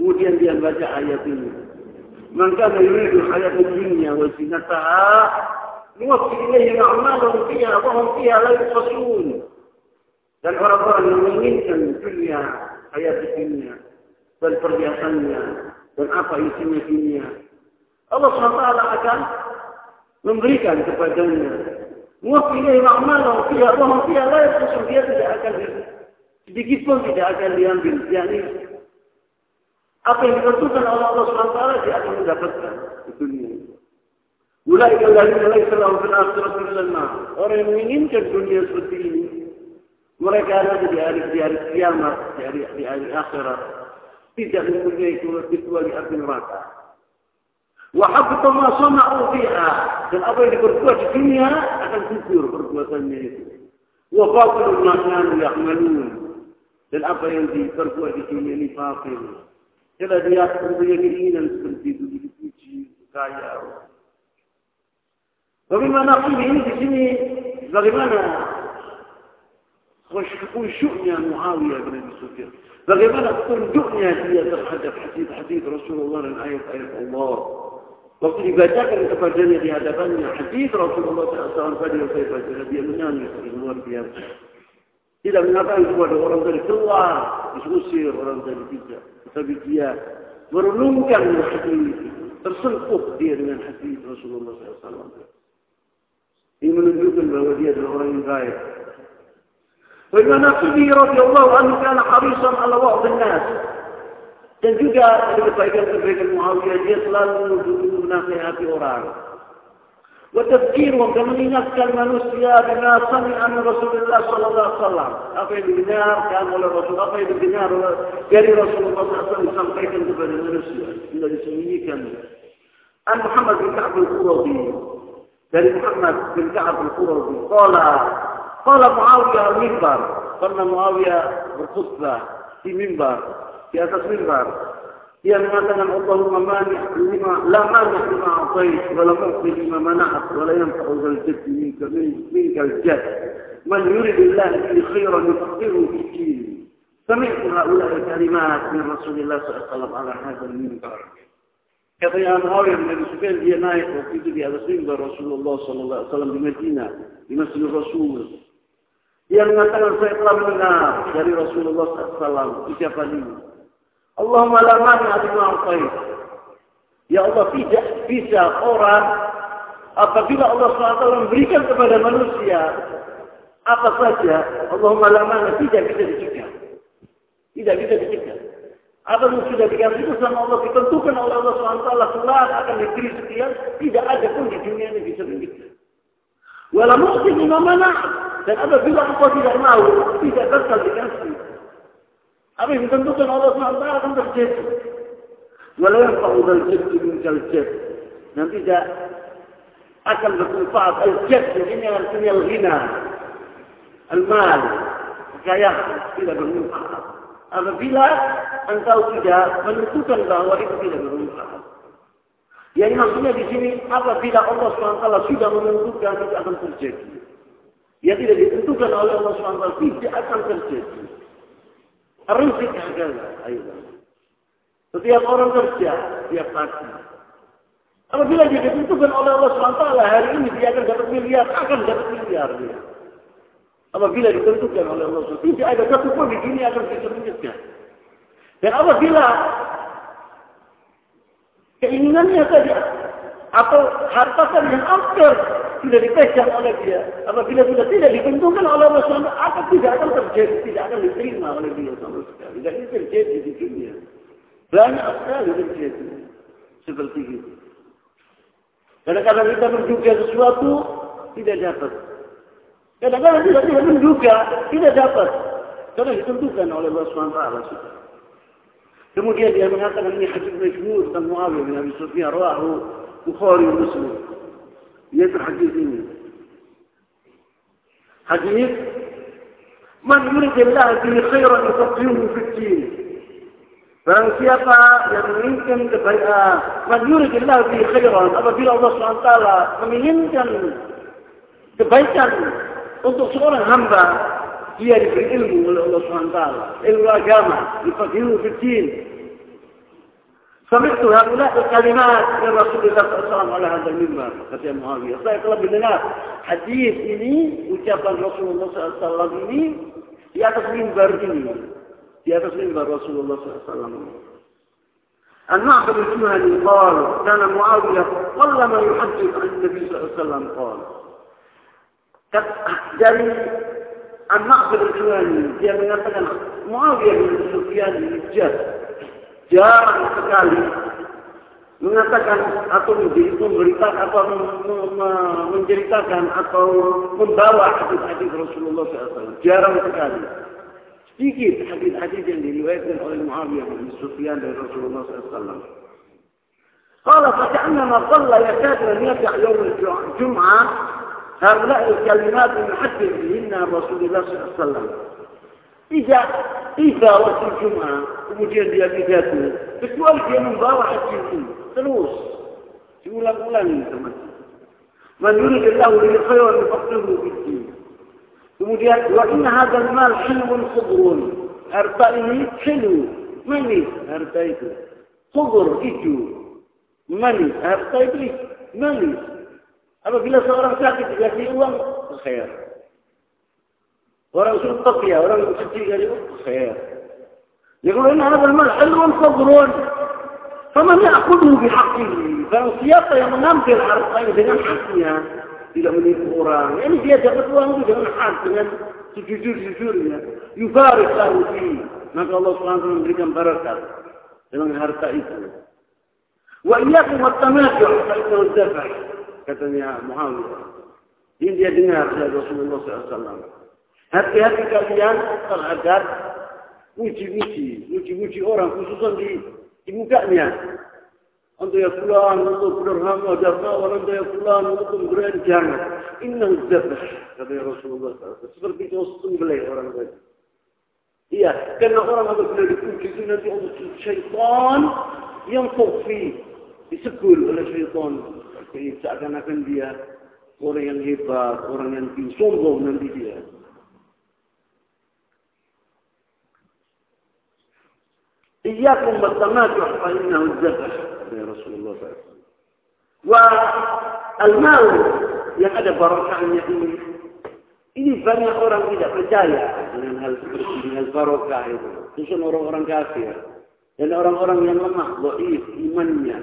Kemudian dia baca ayat ini. Man kana yuridu hayat dunya wa zinataha nuwaffi ilayhim a'malahum fiha wa hum fiha la yuqasun. Dan orang-orang yang menginginkan dunia, hayat dunia, dan perhiasannya, dan apa isinya dunia. Allah SWT akan memberikan kepadanya. Muwaffi ilayhim a'malahum fiha hum fiha la yuqasun. Dia tidak akan sedikit pun tidak akan diambil. Yani apa yang ditentukan oleh Allah SWT dia akan mendapatkan di dunia. Mulai dari mulai selalu fil akhirat Orang yang menginginkan dunia seperti ini, mereka ada di hari di hari kiamat, di hari di hari akhirat, tidak mempunyai kecuali api neraka. وحفظ ما صنعوا فيها. في الأرض أبو يقول فيها أكن تنسير فرقوة وباطل ما كانوا يعملون. في للأبا ينزي الدنيا كميني باطل إذا ديات فرقوة كمينينا نسكنتيدو لكتوشي كايا وبما نقول ينزي خش بغيمانا وشؤنيا معاوية بن أبي سفيان. بغيمانا تقول دؤنيا هي الحديث حديث رسول الله الآية آية الله. Waktu dibacakan kepadanya di hadapannya hadis Rasulullah SAW pada yang saya baca, dia menangis luar biasa. Tidak mengatakan kepada orang tadi keluar, diusir orang tadi tidak. Tapi dia merenungkan hati tersentuh dia dengan hati Rasulullah SAW. Ini menunjukkan bahwa dia adalah orang yang baik. Bagaimana Nabi radhiyallahu anhu kana harisan ala wa'd nas. Dan juga kebaikan-kebaikan Muawiyah dia selalu mendukung menasehati orang. وتذكير وكمنينك المنوسيا بما سمع من رسول الله صلى الله عليه وسلم أقيد بنار كان ولا رسول أقيد بنار قال رسول الله صلى الله عليه وسلم كيف انتبه المنوسيا إلا يسميه كان أن محمد بن كعب القرظي قال محمد بن كعب القرظي قال قال معاوية المنبر قال معاوية بالخطبة في منبر يا تصوير بار هي مثلا اللهم مانع لما لا مانع لما اعطيت ولا معطي لما منعت ولا ينفع ذا الجد منك منك الجد من يريد الله به خيرا يفقهه في الدين سمعت هؤلاء الكلمات من رسول الله صلى الله عليه وسلم على هذا المنبر كطي أن هاوي من السبيل هي نايت وكيد بها رسول رسول الله صلى الله عليه وسلم بمدينة بمسجد الرسول yang mengatakan saya telah mendengar dari Rasulullah SAW ucapan ini Allahumma la mani lima Ya Allah tidak bisa orang apabila Allah SWT memberikan kepada manusia apa saja Allahumma la mani tidak bisa dicegah. Tidak bisa dicegah. Apa yang sudah dikasih itu sama Allah ditentukan oleh Allah SWT kelak akan diberi sekian tidak ada pun di dunia ini bisa begitu. Walau mungkin mana dan apabila engkau tidak mau tidak bakal dikasih. Apa yang ditentukan Allah SWT akan terjadi. Walau yang fa'udal jad minkal jad. Dan tidak akan bermanfaat. Al-jad ini artinya al-ghina. Al-mal. Kekayaan tidak bermanfaat. Apabila engkau tidak menentukan bahwa itu tidak bermanfaat. Yang maksudnya di sini apabila Allah SWT sudah menentukan itu akan terjadi. Ya tidak ditentukan oleh Allah SWT tidak akan terjadi. Rizki adalah ayo. Setiap orang kerja, tiap pagi. Apabila dia ditentukan oleh Allah SWT, hari ini dia akan dapat miliar, akan dapat miliar dia. Apabila ditentukan oleh Allah SWT, tidak ada satu pun di dunia akan menyebutkan. Dan apabila keinginannya saja atau harta yang angker sudah dipegang oleh dia. Apabila sudah tidak ditentukan oleh Allah SWT, apa tidak akan terjadi, tidak akan diterima oleh dia sama sekali. Dan ini terjadi di dunia. Banyak sekali terjadi seperti itu. Kadang-kadang kita menduga sesuatu, tidak dapat. Kadang-kadang tidak tidak menduga, tidak dapat. Karena ditentukan oleh Allah SWT. Kemudian dia mengatakan ini hadis masyhur tentang Muawiyah bin Abi Sufyan rawahu Bukhari Muslim. يتحدثون حديث من يريد الله به خيرا يفقهه في الدين. فانسيقا يعني يمينكم تفرقا من يريد الله به خيرا أما في الله سبحانه وتعالى يمينكم تفرقا untuk seorang hamba dia diberi الله سبحانه وتعالى. الا جامع يفقهه في الدين. سمعت هؤلاء الكلمات من رسول الله صلى الله عليه وسلم على هذا المنبر قال معاوية. طيب، الله يطلب من الناس حديث إني وكيف رسول الله صلى الله عليه وسلم إني يا هذا المنبر يا في بر رسول الله صلى الله عليه وسلم. الناقد الجهني قال كان معاوية قل ما يحدث عن النبي صلى الله عليه وسلم. قال dari anak berjuang dia mengatakan Muawiyah bin Sufyan bin Jabir jarang sekali mengatakan atau memberitakan atau menceritakan atau membawa hadis-hadis Rasulullah SAW jarang sekali sedikit hadis-hadis yang diriwayatkan oleh Muawiyah bin Sufyan dari Rasulullah SAW قال فكأنما ظل يكاد أن يرجع يوم الجمعة هؤلاء الكلمات المحدث بهن رسول الله صلى الله عليه وسلم tidak, tiba waktu Jumaat, kemudian dia pidato, kecuali dia membawa hadis itu terus diulang-ulang teman. Menurut Allah li khair faqdihi itu Kemudian wa inna hadzal mal hilun khudrun. Harta ini hilu, manis harta itu. kubur itu manis, harta itu manis. Apabila seorang sakit dikasih uang, khair. orang usul taqiya orang usul tiga itu khair يقولون إن هذا المال حلو صبر فمن يأخذه بحقه فان سياقه ينام في الأرض طيب أيضا بدون حقها إلى من القران يعني هي تاخذ وهو بدون حق من سجور سجور يفارق له فيه. ما قال الله سبحانه وتعالى يريد ان بركه بدون حرق أيضا وإياكم التنازع فإنه انتفع. كتب يا محمد. دين يا دنيا رسول الله صلى الله عليه وسلم. Hati-hati kalian terhadap uji-uji, uji-uji orang khususnya di, di mukanya. Anda ya fulan, untuk berhama, dafawan, anda ya fulan, untuk memberikan jangan. Inna zabah, kata Rasulullah SAW. Seperti itu sembelih orang lain. Iya, karena orang apabila dipuji itu nanti Allah syaitan yang kofi disebul oleh syaitan seakan-akan dia orang yang hebat, orang yang sombong nanti dia. إياكم والتماتع فإنه الذبح يا رسول الله صلى الله عليه وسلم. والماء يقدر بركة اليمين إني فني أوران إذا فجايا من البركة أيضا. تشن أوران أوران كافير لأن أوران أوران yang ضعيف imannya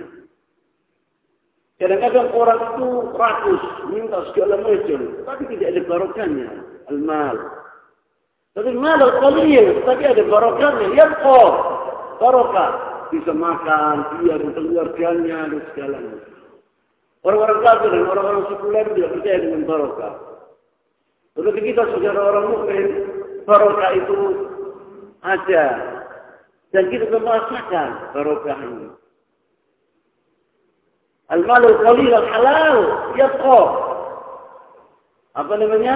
kadang-kadang orang itu rakus minta segala macam tapi tidak ada barokahnya المال. tapi mal al-qalil tapi ada barokahnya yabqa Barokah. Bisa makan, dia dan keluarganya dan segalanya. Orang-orang kafir dan orang-orang sekuler tidak percaya dengan barokah. Tetapi kita secara orang mukmin, barokah itu ada. Dan kita merasakan barokah ini. Al-malul qalil al-halal yabqa. Apa namanya?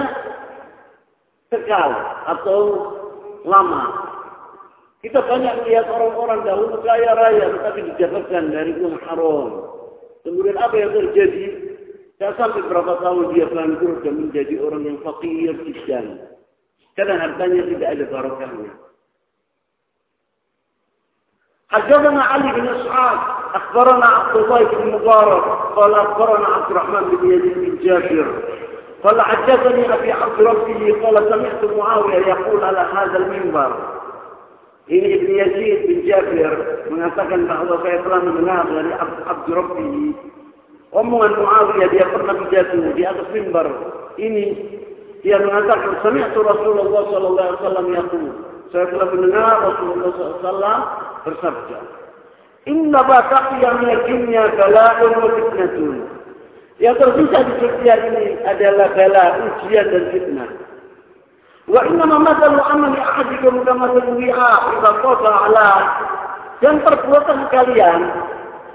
Kekal atau lama. Kita banyak melihat orang-orang dahulu kaya raya tetapi dijatuhkan dari uang haram. Kemudian apa yang terjadi? Tidak sampai berapa tahun dia bangkrut dan menjadi orang yang fakir dan karena hartanya tidak ada barokahnya. حدثنا علي بن اسحاق اخبرنا عبد الله بن مبارك قال اخبرنا عبد الرحمن بن يزيد بن جابر قال حدثني ابي عبد ربه قال سمعت معاويه يقول على هذا المنبر ini Ibn Yazid bin Jabir mengatakan bahawa saya telah mendengar dari Abd Rabbi omongan Muawiyah dia pernah pidato di atas mimbar ini dia mengatakan sami'tu Rasulullah sallallahu alaihi wasallam yaqul saya telah mendengar Rasulullah SAW bersabda, Inna bataqiya min dunya bala'un wa fitnatun. Yang tersisa di dunia ini adalah bala, ujian dan fitnah. Ma mathalu amali ahadikum kama wi'a idza qata ala dan perbuatan kalian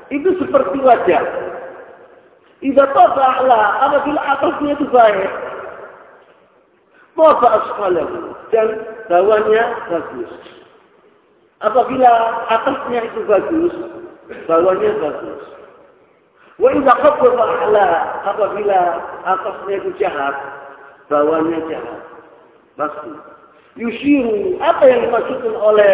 itu seperti wajah. Idza qata ala apabila atasnya itu baik, Bapak asfalahu dan bawahnya bagus. Apabila atasnya itu bagus, bawahnya bagus. Wa khaffada a'la apabila atasnya itu jahat, bawahnya jahat. Pasti. Yushiru apa yang dimaksudkan oleh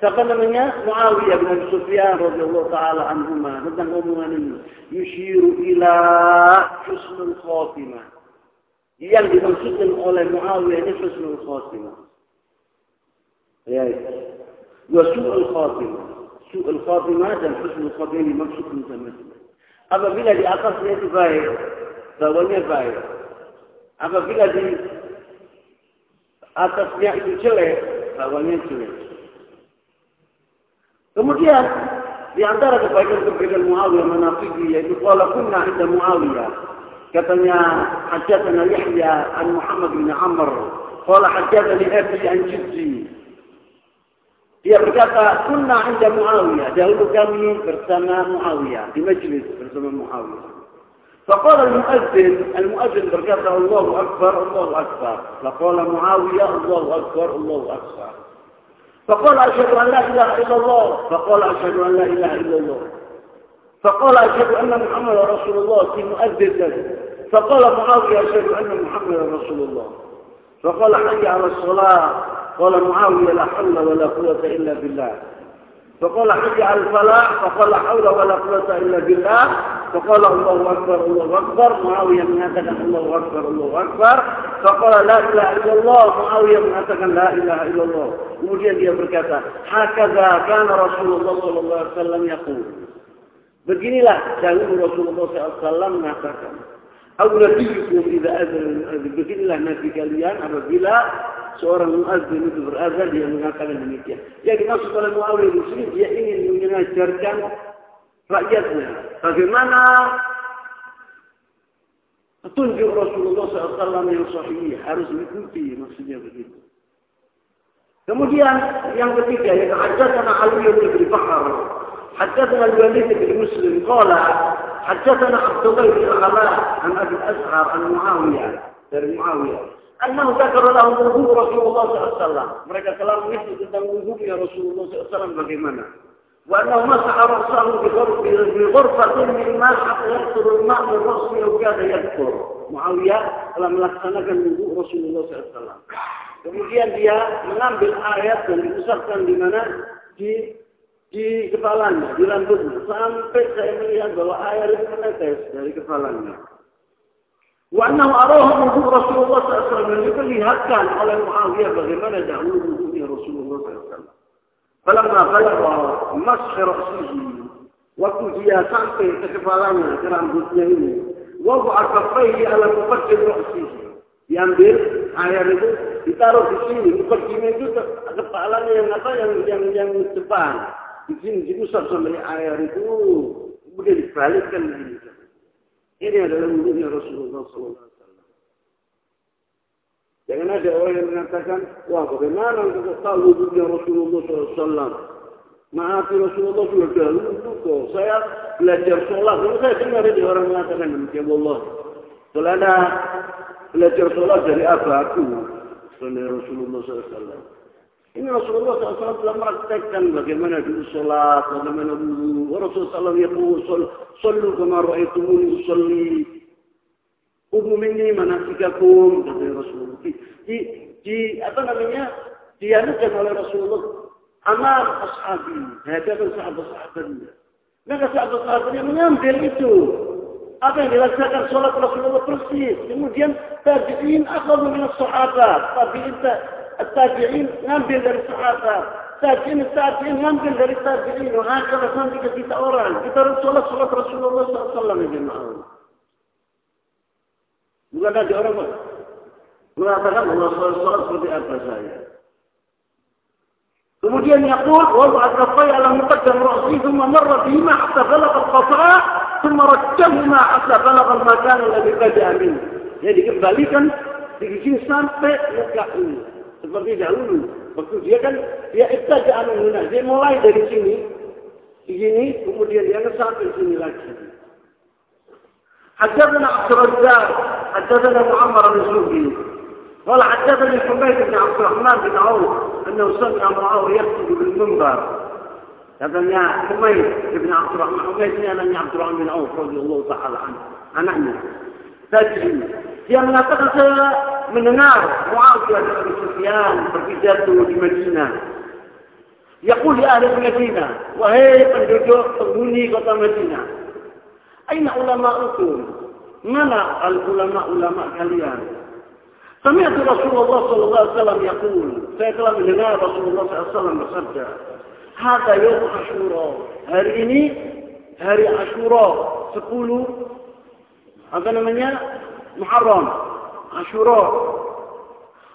siapa namanya? Muawiyah bin Sufyan radhiyallahu taala anhuma tentang omongan ini. Yushiru ila husnul khatimah. Yang dimaksudkan oleh Muawiyah ini husnul khatimah. Ya wa su'ul khatimah. Su'ul khatimah dan husnul khatimah dimaksudkan sama-sama apabila di atasnya itu baik bawahnya baik. Apabila di atasnya itu jelek bawahnya jelek Kemudian di antara kebaikan-kebaikan Muawiyah menafiki yaitu qala kunna inda Muawiyah. Katanya hajjatana Yahya an Muhammad bin Amr. Qala hajjatani Abi an Jiddi. Dia berkata, kunna inda Muawiyah. Dahulu kami bersama Muawiyah. Di majlis bersama Muawiyah. فقال المؤذن المؤذن berkata الله أكبر الله أكبر. فقال معاوية الله أكبر الله أكبر. فقال أشهد أن لا إله إلا الله. فقال أشهد أن لا إله إلا الله. فقال أشهد أن محمد رسول الله في مؤذن. فقال معاوية أشهد أن محمد رسول الله. فقال حي على الصلاة. قال معاوية لا حول ولا قوة إلا بالله. فقال حي على الفلاح. فقال حول ولا قوة إلا بالله. فقال الله أكبر الله أكبر معاوية mengatakan الله أكبر الله أكبر فقال لا إله إلا الله معاوية mengatakan لا إله إلا الله kemudian dia berkata هكذا كان رسول الله صلى الله عليه وسلم يقول beginilah dahulu Rasulullah SAW mengatakan أو نبيكم إذا أذن beginilah nabi kalian apabila seorang muazzin itu berazan dia mengatakan demikian. Yang dimaksud oleh Muawiyah di sini dia ingin mengajarkan rakyatnya bagaimana petunjuk Rasulullah SAW yang sahih harus diikuti maksudnya begitu. Kemudian yang ketiga yang haddatsana Ali bin Bakar حدثنا الوليد بن مسلم قال حدثنا عبد الله بن علاء عن ابي الازهر عن معاويه dari معاويه انه ذكر له وضوء رسول الله صلى الله عليه وسلم mereka telah mengisah tentang wudhunya Rasulullah SAW bagaimana وأنه مسح رأسه بغرفة من ماء حتى يقطر الماء من رأسه وكاد يذكر Muawiyah telah melaksanakan wudhu Rasulullah SAW. Kemudian dia mengambil ayat dan diusapkan di mana di di kepalanya, di rambutnya, sampai saya melihat bahwa air itu menetes dari kepalanya. Wa annahu arahu wudhu Rasulullah SAW dan diperlihatkan oleh Muawiyah bagaimana dahulu wudhunya Rasulullah SAW. Ra'sihi waktu dia sampai ke kepalanya, ke rambutnya ini, wada'a kaffaihi ala muqaddim ra'sihi. Diambil air itu ditaruh di sini, muqaddimnya itu kepalanya yang apa yang yang yang depan. Di sini diusap sampai air itu kemudian dibalikkan. Ini adalah wudhunya Rasulullah SAW. Jangan ada orang yang mengatakan, wah bagaimana kita tahu wujudnya Rasulullah SAW. Maaf Rasulullah sudah dahulu kok. Saya belajar sholat. Kalau saya dengar ini orang mengatakan demikian Allah. Ada belajar sholat dari abahku. Dari Rasulullah SAW. Ini Rasulullah SAW telah meraktekkan bagaimana dulu sholat, bagaimana dulu. Rasulullah SAW ya sallu kama ra'aitumuni usalli. Umum ini manasikakum kata Rasulullah. Di, di, di apa namanya? Dianukan oleh Rasulullah amal ashabi, hadapan sahabat-sahabatnya. Maka sahabat-sahabatnya mengambil itu. Apa yang dilaksanakan sholat Rasulullah persis. Kemudian tabi'in akhadu min sahabat. Tabi'in tabi'in ngambil dari sahabat. Tabi'in tabi'in ngambil dari tabi'in. Wahakala sampai ke kita orang. Kita harus sholat sholat Rasulullah SAW. Ya Bukan ada orang mengatakan Allah sholat seperti apa saya. Kemudian yaqul wa atafai ala muqaddam ra'si thumma marra bihima hatta balagha al-qata' thumma rajjahuma hatta balagha al-makan alladhi qada'a min. Jadi dikembalikan di sini sampai muka ini. Seperti dahulu. Waktu dia kan dia ibtaja anu dia mulai dari sini di sini kemudian dia sampai sini lagi. حدثنا عبد الرزاق حدثنا معمر بن زوجي قال حدثني حميد بن عبد الرحمن بن عوف أنه سمع معاويه يخطب بالمنبر. هذا حميد بن عبد الرحمن حميد بن عبد الرحمن بن عوف رضي الله تعالى عنه. عن أمه تجري. في منطقة من النار معاوية بن سفيان بجدته المدينة يقول لأهل المدينة وهي قد جوجوا قد مدينة أين علماؤكم منع العلماء علماء كليان سمعت رسول الله صلى الله عليه وسلم يقول سيكلم لنا رسول الله صلى الله عليه وسلم بصدق هذا يوم عاشوراء هريني هري عاشوراء تقولوا هذا من محرم عاشوراء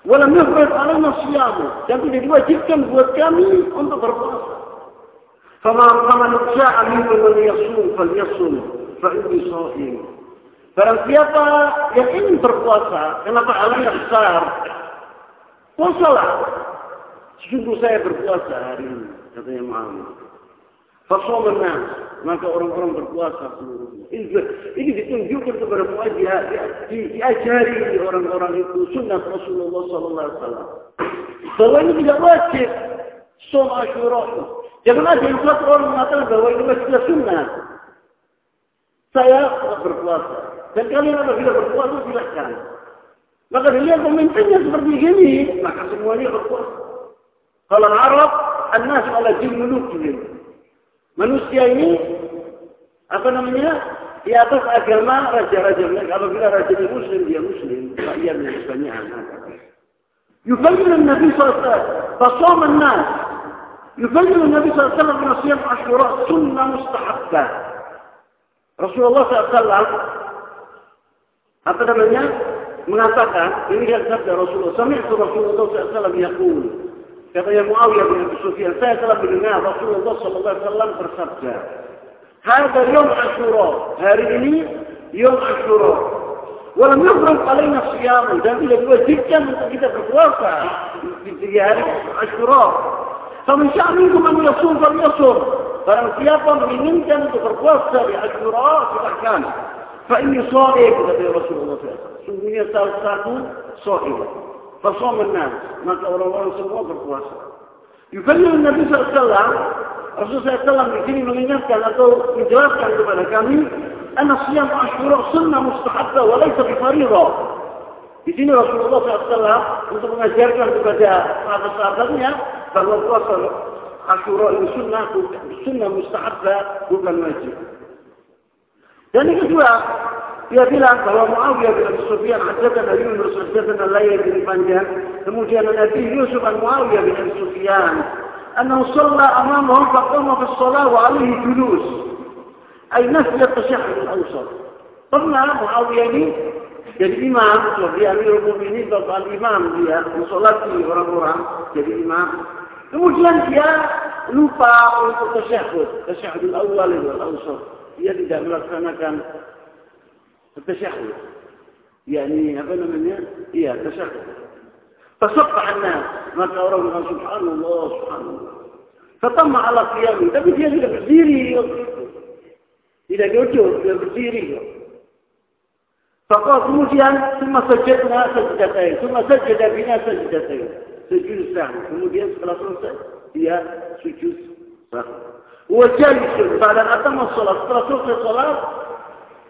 ولم يفرض علينا صيامه لكن دلوقتي كم قوت كامل انت برباصة فما فمن شاء منكم من يصوم فليصوم inni sha'im. Barang siapa yang ingin berpuasa, kenapa alamnya besar? Puasalah. Sungguh saya berpuasa hari ini katanya Muhammad. Fasomannya maka orang-orang berpuasa seluruhnya. Ini, ditunjukkan kepada muajah, di, diajari orang-orang itu sunnah Rasulullah Sallallahu Alaihi Wasallam. Bahwa ini tidak wajib som Ashura. Jangan ada yang satu orang mengatakan bahwa ini wajib sunnah. Saya berpuasa. Dan kalian apabila berpuasa silakan. Maka dilihat pemimpinnya seperti ini, maka semuanya berpuasa. Kalau Arab على جن ملوكهم manusia ini apa namanya di atas agama raja-raja mereka apabila raja dia muslim dia muslim rakyatnya banyak anak يبين النبي صلى الله عليه وسلم فصام الناس يبين النبي صلى الله عليه وسلم من صيام Rasulullah SAW apa namanya mengatakan ini yang sabda Rasulullah. Sami'tu Rasulullah SAW yaqul. Kata yang Muawiyah bin Abi Sufyan, saya telah mendengar Rasulullah SAW bersabda. Hada yom Ashura. Hari ini yom Ashura. Walam yukram alaina siyamu. Dan tidak diwajibkan untuk kita berpuasa di hari Ashura. Sama sya'minkum an yasur, fal yasum. فلو سياقا من كانت تفرقوا السابعة في الأحكام. فإني صائب لدي رسول الله صلى الله عليه وسلم. إني سأستعطوا صائبا. فصام الناس. ما تقول الله صلى الله يبلغ النبي صلى الله عليه وسلم. الرسول صلى الله عليه وسلم mengingatkan atau menjelaskan kepada kami أن صيام اشهر سنة مستحبة وليس بفريضة. Di sini Rasulullah SAW untuk mengajarkan kepada sahabat-sahabatnya bahwa puasa عشراء السنة السنة مستحبة ضد الواجب يعني كتوى يا بلان هو معاوية بن أبي سفيان حدثنا يونس حدثنا الليل بن فنجان من أبي يوسف معاوية بن أبي سفيان أنه صلى أمامهم فقام في الصلاة وعليه جلوس. أي نفل التشهد الأوسط. قلنا معاوية بن يعني jadi وفي أمير amir umum ini bapak imam dia, musolati orang-orang, kemudian dia lupa untuk tasyahud tasyahud al-awwal wal-awsat dia tidak melaksanakan التشهد يعني apa namanya iya تشهد فصفح الناس maka orang bilang subhanallah subhanallah Pertama ala qiyami tapi dia tidak berdiri tidak duduk dia berdiri Fakal kemudian semua sajadna sajdatain, semua sajadah bina sajdatain. sujud sahwi. Kemudian setelah selesai, dia sujud sahwi. Wajalisun pada atas sholat. Setelah selesai sholat,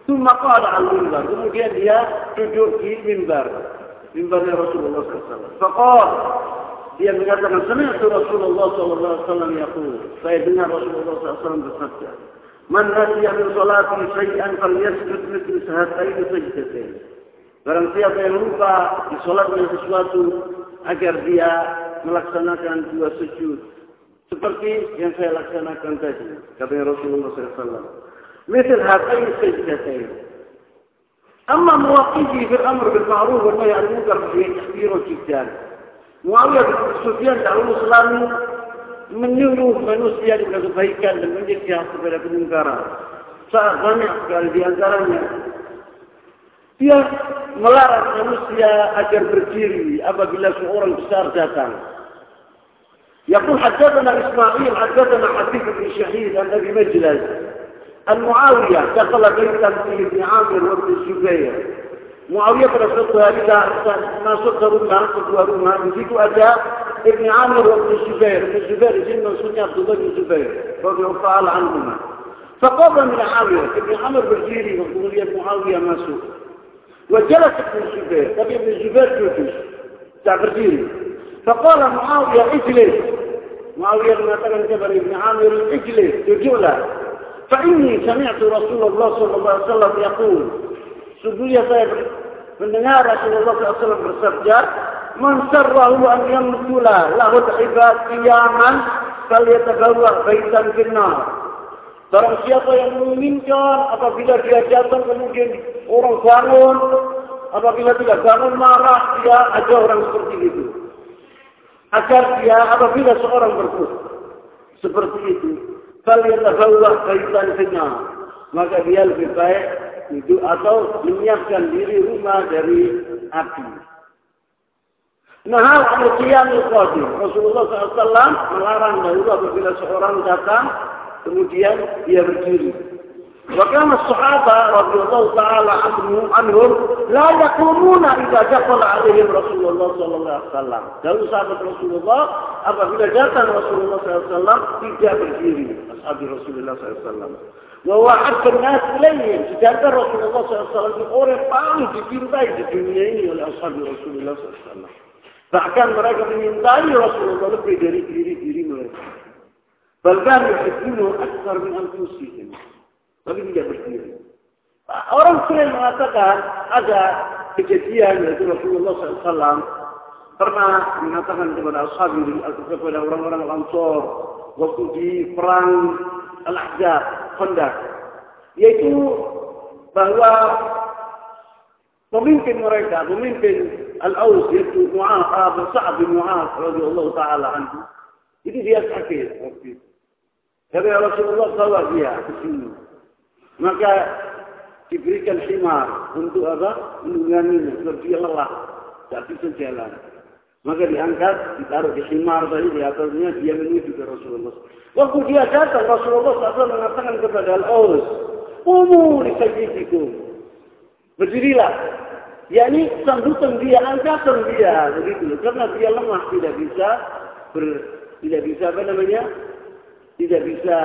Tumma qala al mimbar. Kemudian dia duduk di mimbar. Mimbarnya Rasulullah SAW. Faqal. Dia mengatakan, Sami'atu Rasulullah SAW yaqul. Saya dengar Rasulullah SAW bersabda. Man yang min salati syai'an fal yasjud itu sahataini sajdatain. Barang siapa yang lupa di sesuatu, agar dia melaksanakan dua sujud seperti yang saya laksanakan tadi kata Rasulullah SAW. Misal hatai sajdatain. Amma muwaqifi fil amr bil ma'ruf wa nahy anil munkar fi al jidal. Muawiyah bin Sufyan dahulu selalu menyuruh manusia dengan kebaikan dan mencegah kepada kemungkaran. Sangat banyak sekali di antaranya dia melarang manusia agar berdiri apabila seorang besar datang. يقول حدثنا إسماعيل حدثنا حبيب بن شهيد أبي مجلس المعاوية دخل بيتا فيه ابن عامر وابن الزبير معاوية hari masuk ke rumah kedua rumah. Di situ ada ابن عامر وابن الزبير ابن الزبير سنة سنة عبد الله بن الزبير رضي الله تعالى عنهما فقام من عامر ابن عامر بالجيري وقال معاوية ما سوء وجلس ابن الزبير. طب ابن الزبير جوتش تعبدين. فقال معاوية اجلس. معاوية بن مثلا جبل بن عامر اجلس. تجولة فإني سمعت رسول الله صلى الله عليه وسلم يقول سبوية طيب فالنهار رسول الله صلى الله عليه وسلم bersabda من سره أن يمثل له العباد قياما فليتبوأ بيتا في النار. Barang siapa yang menginginkan apabila dia datang kemudian orang bangun, apabila tidak bangun marah, dia ada orang seperti itu. Agar dia apabila seorang berkut seperti itu, falyatabawa baitan finnar. Maka dia lebih baik itu atau menyiapkan diri rumah dari api. Nah, al-qiyam qadim. Rasulullah SAW melarang dahulu apabila seorang datang, kemudian dia berdiri. وكان الصحابة رضي الله تعالى عنهم, عنهم لا يقومون إذا دخل عليهم رسول الله صلى الله عليه وسلم. Dahulu sahabat Rasulullah apabila datang Rasulullah SAW tidak berdiri. Ashabi Rasulullah SAW. ووعدت الناس إليهم sedangkan Rasulullah SAW itu orang paling dicintai di dunia ini oleh ashab Rasulullah SAW. Bahkan mereka menyintai Rasulullah lebih dari diri-diri mereka. Bahkan yuhibbunu aksar min anfusihim. Tapi tidak berdiri. Orang sering mengatakan ada kejadian yaitu Rasulullah SAW pernah mengatakan kepada ashab kepada orang-orang Ansor waktu di perang Al-Ahzab, Khandaq, yaitu bahwa pemimpin mereka, pemimpin Al-Aus yaitu Mu'ad, Abu Sa'ad bin Mu'ad radhiyallahu taala anhu. Itu dia sakit waktu itu. Tapi Rasulullah bawa dia ke sini. Maka diberikan himar untuk apa? Menungganginya, sebab dia lelah. Tak bisa jalan. Maka diangkat, ditaruh di himar tadi di atasnya, dia menuju ke Rasulullah. Waktu dia datang, Rasulullah SAW mengatakan kepada Al-Aus, Umu di sajidikum. Berdirilah. yakni sambutan dia, angkatan dia, begitu. Karena dia lemah, tidak bisa ber, tidak bisa apa namanya, tidak bisa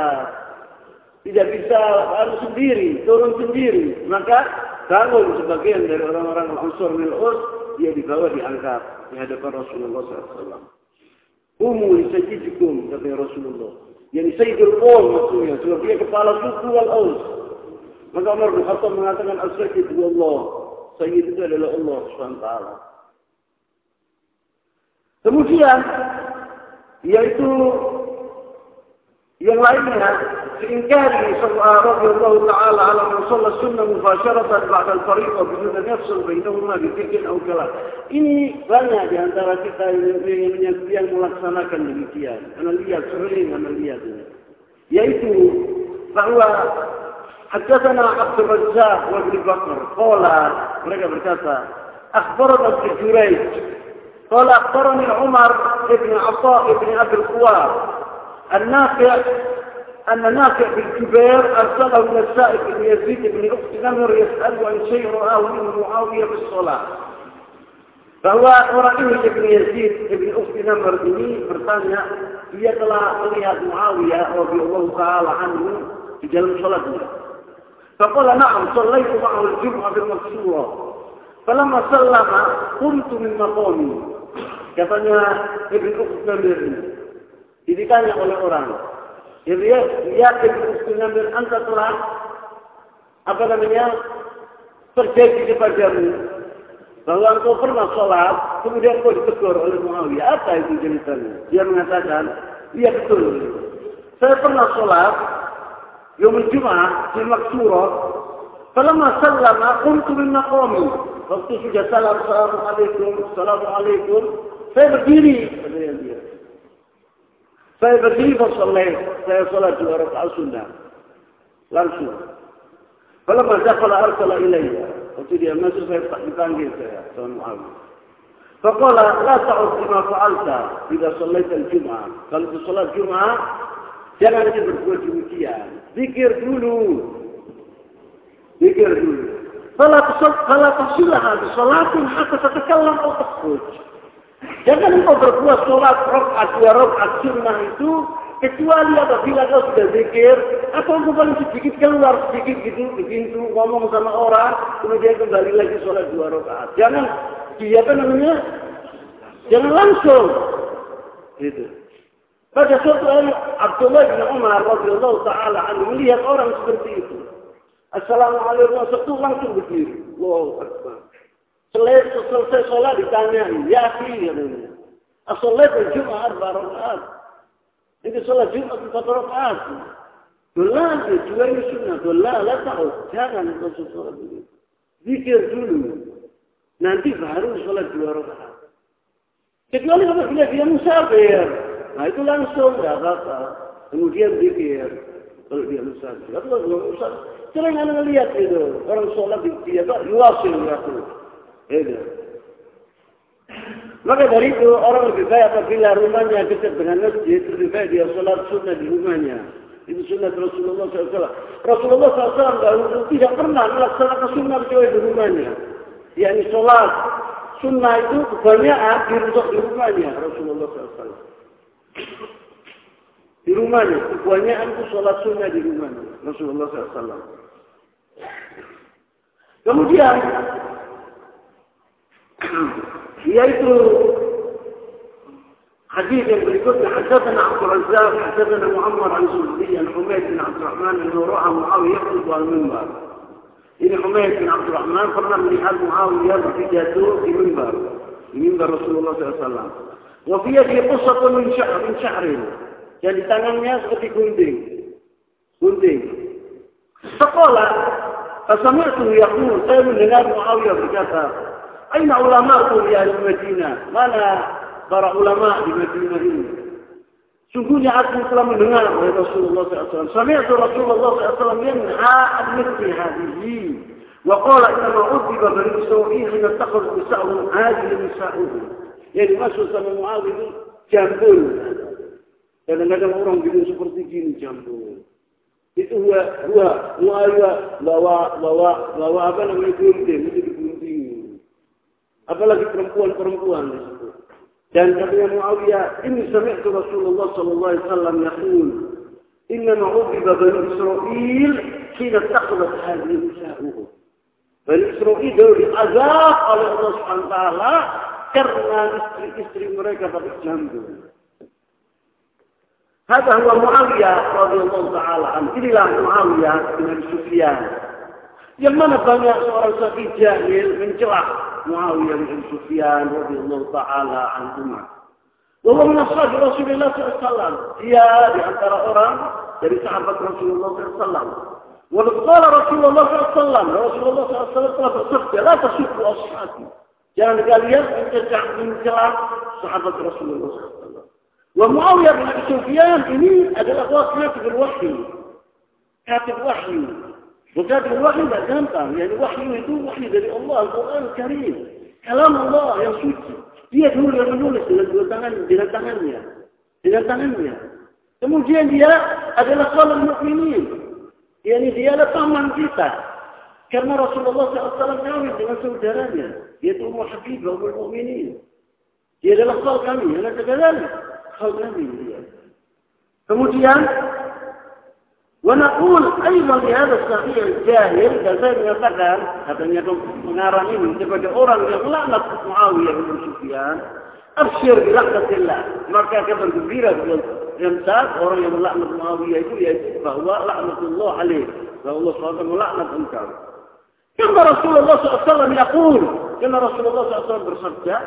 tidak bisa harus sendiri, turun sendiri. Maka bangun sebagian dari orang-orang Ansor Mil'us, dia dibawa diangkat di hadapan Rasulullah SAW. Umu isajidikum, kata Rasulullah. Yang Sayyidul Qawl maksudnya, sebab dia kepala suku Al-Aus. Maka Umar bin Khattab mengatakan Al-Sayyid Allah. Sayyid itu adalah Allah SWT. Kemudian, yaitu ينوعدنا في إنكاره رضي الله تعالى على من صلى السنة مباشرة بعد الفريق بدون أن يفصل بينهما بفكر أو كلام. إني غنى بأن ترى تركت من يكفي الملقسنا كالنبيتيان أنا لي يسعرين أنا اللي يأتي فهو حدثنا عبد الرزاق وابن بكر. قال رجع بركاته أخبرنا ابن جريج. قال أخبرني عمر بن عطاء بن أبي الخوار الناقع أن النافع بالكبار أرسله إلى السائق بن يزيد بن أخت نمر يسأله عن شيء رآه من معاوية بالصلاة. فهو ورقيه ابن يزيد ابن أخت نمر بني بريطانيا يطلع إليها معاوية رضي الله تعالى عنه في جلم صلاته. فقال نعم صليت معه الجمعة بالمكسورة. فلما سلم قمت من مقامي. كفنها ابن أخت نمر. Ditanya oleh orang, Ya dia yakin muslimin anta telah apa namanya terjadi kepadamu bahwa engkau pernah sholat kemudian kau ditegur oleh Muawiyah. Apa itu ceritanya? Dia mengatakan iya betul. Saya pernah sholat yang Jumat di Maksuro Falamma sallama qumtu min maqami. Waktu sudah salam assalamualaikum assalamualaikum. Saya berdiri فيبقى كيف صليت فهي صلاة طيب وركعة سنة. لرسول فلما دخل أرسل إلي. قلت لي أما سوف يفتح طيب، مكان جيسا يا طيب، معاوية. فقال لا تعد كما فعلت إذا صليت الجمعة. قال في صلاة الجمعة كان نجد القوة وكيا ذكر دولو ذكر دولو فلا تصلها. بصلاة حتى تتكلم أو تخرج. Jangan engkau berbuat sholat rokaat dua rokaat sunnah itu kecuali apabila kau sudah zikir atau engkau paling sedikit keluar sedikit gitu di pintu ngomong sama orang kemudian kembali lagi sholat dua rokaat. Jangan dia apa namanya? Jangan langsung gitu. Pada suatu hari Abdullah bin Umar radhiyallahu taala anhu melihat orang seperti itu. Assalamualaikum warahmatullahi langsung berdiri. Wow, akbar. Selesai, sholat ditanya, ya sih katanya. As-sholat Jumat arba rakaat. Ini sholat Jumat empat rakaat. Dolah, juga ini sunnah. Dolah, lah tahu. Jangan kau sholat dulu. Zikir dulu. Nanti baru sholat dua rakaat. Kecuali apabila dia musafir. Nah itu langsung nggak apa-apa. Kemudian zikir kalau dia musafir. Kalau musafir, sering anak lihat itu orang sholat di dia yuasil ya Itu. Maka dari itu orang lebih baik apabila rumahnya dekat dengan masjid, lebih baik dia sholat sunnah di rumahnya. Itu sunnah Rasulullah SAW. Rasulullah SAW dahulu tidak pernah melaksanakan sunnah kecuali di rumahnya. Yani sholat sunnah itu kebanyakan dirusak di rumahnya Rasulullah SAW. Di rumahnya, kebanyakan itu sholat sunnah di rumahnya Rasulullah SAW. Kemudian يجدوا حديثا بالكتب حدثنا عبد الرزاق حدثنا مؤمر عن سلطية حميد بن عبد الرحمن إنه رعى معاوي على المنبر. إن حميد بن عبد الرحمن قرر من حال معاوية يرد في جاتور في منبر في منبر رسول الله صلى الله عليه وسلم. وفي يده قصة من شعر من شعر. يعني تنام الناس في كندي. كندي. فقال فسمعته يقول قالوا لنا معاوية في جاتور Aina ulama di ahli Madinah? Mana para ulama di Madinah ini? Sungguhnya aku telah mendengar oleh Rasulullah SAW. Sami'tu Rasulullah SAW yanha an mithli hadhihi. Wa qala inna udhiba bani Israil hina takhadhu nisa'uhum hadhihi nisa'uhum. Sama itu jambul. Kadang-kadang orang bikin seperti gini jambul. Itu huwa, huwa, Mu'awiyah bawa, bawa, bawa apa namanya itu. Apalagi perempuan-perempuan di situ. Dan katanya Muawiyah, ini sami'tu Rasulullah sallallahu alaihi wasallam yaqul, "Inna ma'ubiba Bani Israel hina taqadat hadhihi nisa'uhum." Bani Israel dulu diazab oleh Allah Subhanahu wa taala karena istri-istri mereka pada jambul. Hada huwa Muawiyah radhiyallahu taala anhu. Inilah Muawiyah bin Sufyan. Yang mana banyak seorang sahabat jahil معاوية بن سفيان رضي الله تعالى عنهما. وهو من أصحاب رسول الله صلى الله عليه وسلم. زياد أن ترى أرى يعني صحابة رسول الله صلى الله عليه وسلم. ولو قال رسول الله صلى الله عليه وسلم رسول الله صلى الله عليه وسلم لا تصدق لا تصدق أصحابي. كان قال يسجد ترجع من كلام صحابة رسول الله صلى الله عليه وسلم. ومعاوية بن سفيان إني أدل أخوات كاتب الوحي. كاتب وحي. Bukan wahyu tidak gampang. Yang wahyu itu wahyu dari Allah, Al-Quran Karim. Kalam Allah yang suci. Dia dulu yang menulis dengan dua tangan, dengan tangannya. Dengan tangannya. Kemudian dia adalah kalam mukminin. Dia adalah paman kita. Karena Rasulullah SAW kawin dengan saudaranya. Yaitu Umar Habibah, Umar Mu'minin. Dia adalah kal kami. Yang katakan, kal kami. Kemudian ونقول أيضا لهذا الصحيح الجاهل كالسيد بن القدام هذا يكون مناراني من تفجأ أوران لعنة معاوية بن سفيان أبشر بلعنة الله. مركا كبر كبيرة في الإمساك أوران يوم معاوية يقول يجب فهو لعنة الله عليه. فهو الله صلى الله كان رسول الله صلى الله عليه وسلم يقول كان رسول الله صلى الله عليه وسلم برسالته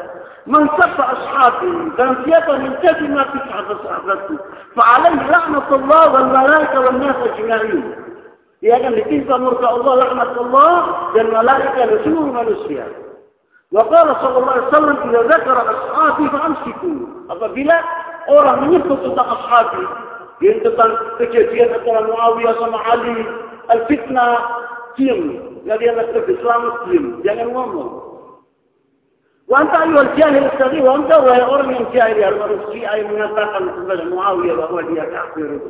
من سب أصحابي ذنبية من كذب ما تسعى صحبتي فعليه لعنة الله والملائكة والناس أجمعين. يا كان كيف مرتع الله لعنة الله والملائكة لسنور نسيا. وقال صلى الله عليه وسلم إذا ذكر أصحابي فأمسكوا. أفبلا أورا من يفتت أصحابي. ينتظر تكيفية معاوية سمع علي الفتنة diam. Nggak dianggap Islam, diam. Jangan ngomong. وأنت أيها الجاهل الصغير وأنت وهي أرمي الجاهل الروسي أي منافقا مثل معاوية وهو لي تعقيره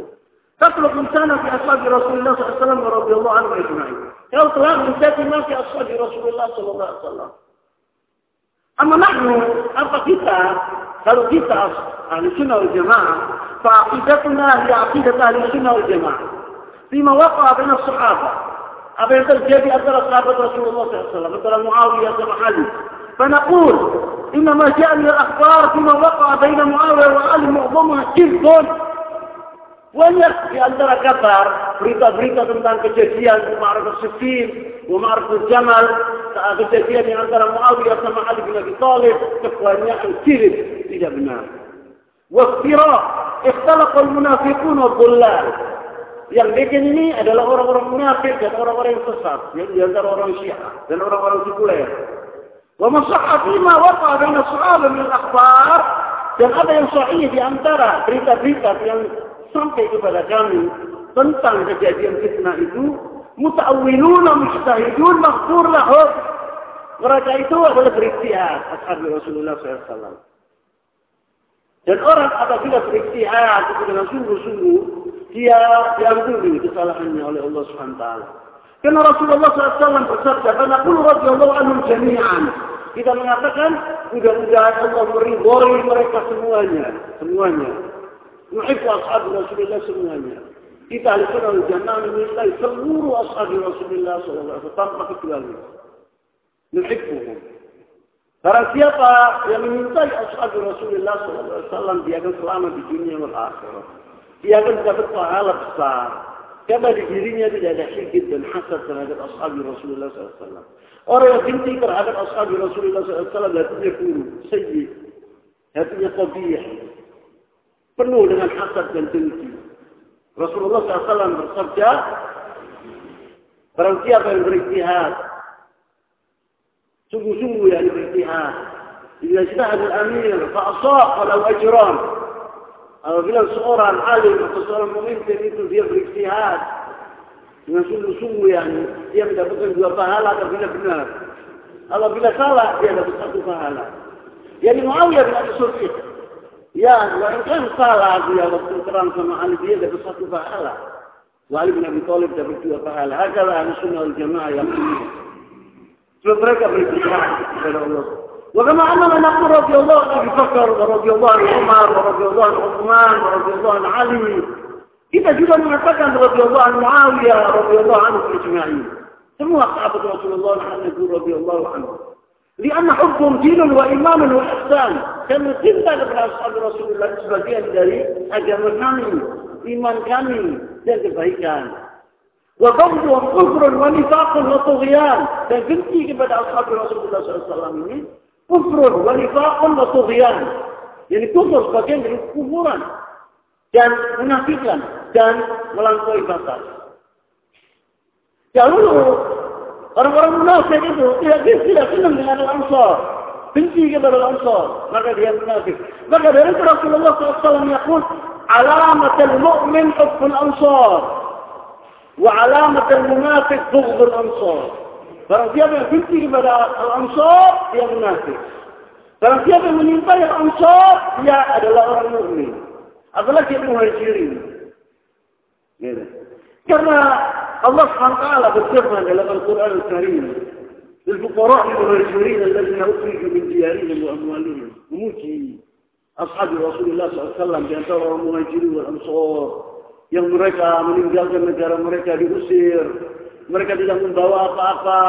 تطلق إنسانا في أصحاب رسول الله صلى الله عليه وسلم ورضي الله عنه أجمعين يا طلاق بالذات ما في أصحاب رسول الله صلى الله عليه وسلم أما نحن أما kita kalau kita أهل السنة والجماعة فعقيدتنا هي عقيدة أهل السنة والجماعة فيما وقع بين الصحابة أبي يقول كيف أثر أصحاب رسول الله صلى الله عليه وسلم مثلا معاوية وعلي فنقول إن ما جاء من الأخبار فيما وقع بين معاوية وعلي معظمها شرك banyak di antara kabar berita-berita tentang kejadian Ma'arif Sufin, Ma'arif Jamal, kejadian yang antara Muawiyah sama Ali bin Abi Thalib, kebanyakan ciri tidak benar. Waftira, ikhtalaqal munafiqun wa dhullal. Yang bikin ini adalah orang-orang munafik dan orang-orang yang sesat, yang di antara orang Syiah dan orang-orang sekuler. Wa masahha fima waqa baina sahabat min akhbar dan ada yang sahih di antara berita-berita yang sampai kepada kami tentang kejadian fitnah itu. Muta'awwiluna mujtahidun maghfur lahum. Mereka itu adalah beristihad ashab Rasulullah SAW dan orang apabila beristihad itu dengan sungguh-sungguh dia diampuni kesalahannya oleh Allah SWT karena Rasulullah SAW bersabda karena pun radhiyallahu anhum jami'an kita mengatakan mudah-mudahan Allah meridhoi mereka semuanya semuanya Nuhibbu ashab Rasulullah semuanya. Kita ahli sunnah wal jamaah menyintai seluruh ashab Rasulullah SAW tanpa kecuali. Nuhibbuhum. Barang siapa yang menyintai ashab Rasulullah SAW, dia akan selamat di dunia dan akhirat. Dia akan dapat pahala besar. Karena di dirinya tidak ada hikit dan hasad terhadap ashab Rasulullah SAW. Orang yang benci terhadap ashab Rasulullah SAW, hatinya buruk, sayyid, hatinya qabiyah, penuh dengan hasad dan dengki. Rasulullah SAW bersabda, Barang siapa yang beristihad, sungguh-sungguh yang beristihad, Bila ijtihad al-amir, fa'asaq walau ajran. Apabila seorang alim atau seorang pemimpin itu dia beristihad, dengan sungguh-sungguh yang dia mendapatkan dua pahala apabila benar. Apabila salah, dia dapat satu pahala. Yani Muawiyah bin Abi Sufyan Ya, wa kan salah dia waktu terang sama Ali dia dapat satu pahala. Wa Ali bin Abi Thalib dapat dua pahala. Hakalah ahli sunnah jamaah yang. Sebab mereka beristirahat kepada Allah. وكما أننا نقول رضي الله عن أبي بكر ورضي الله عن عمر ورضي الله عن عثمان ورضي الله عن علي. إذا جئنا نتكلم رضي الله عن معاوية رضي الله عنه أجمعين سموها صحابة رسول الله نحن نقول رضي الله عنهم لأن حبهم دين وإمام وإحسان. كانوا قلة لابن أصحاب رسول الله sebagian أجر كامل. إيمان كامل. kami dan كان وبغضهم كفر ونفاق وطغيان. dan benci قبل أصحاب رسول الله صلى الله عليه وسلم. kufrun wa nifaqun wa tughyan. Jadi kufur sebagian dari kuburan dan menafikan dan melampaui batas. Dahulu orang-orang munafik itu tidak tidak senang dengan Ansar, benci kepada Ansar, maka dia munafik. Maka dari itu Rasulullah SAW menyebut alamat al-mu'min hubbul Ansar wa alamat al-munafiq bughdul Ansar. Barang siapa yang benci kepada Al-Ansar, dia munafik. Barang siapa yang menyintai Al-Ansar, dia adalah orang mukmin. Apalagi muhajirin. Gitu. Karena Allah SWT berfirman dalam Al-Quran Al-Karim للفقراء المهاجرين الذين أخرجوا من ديارهم وأموالهم memuji ashab Rasulullah SAW di antara orang muhajirin dan ansar yang mereka meninggalkan negara mereka diusir mereka tidak membawa apa-apa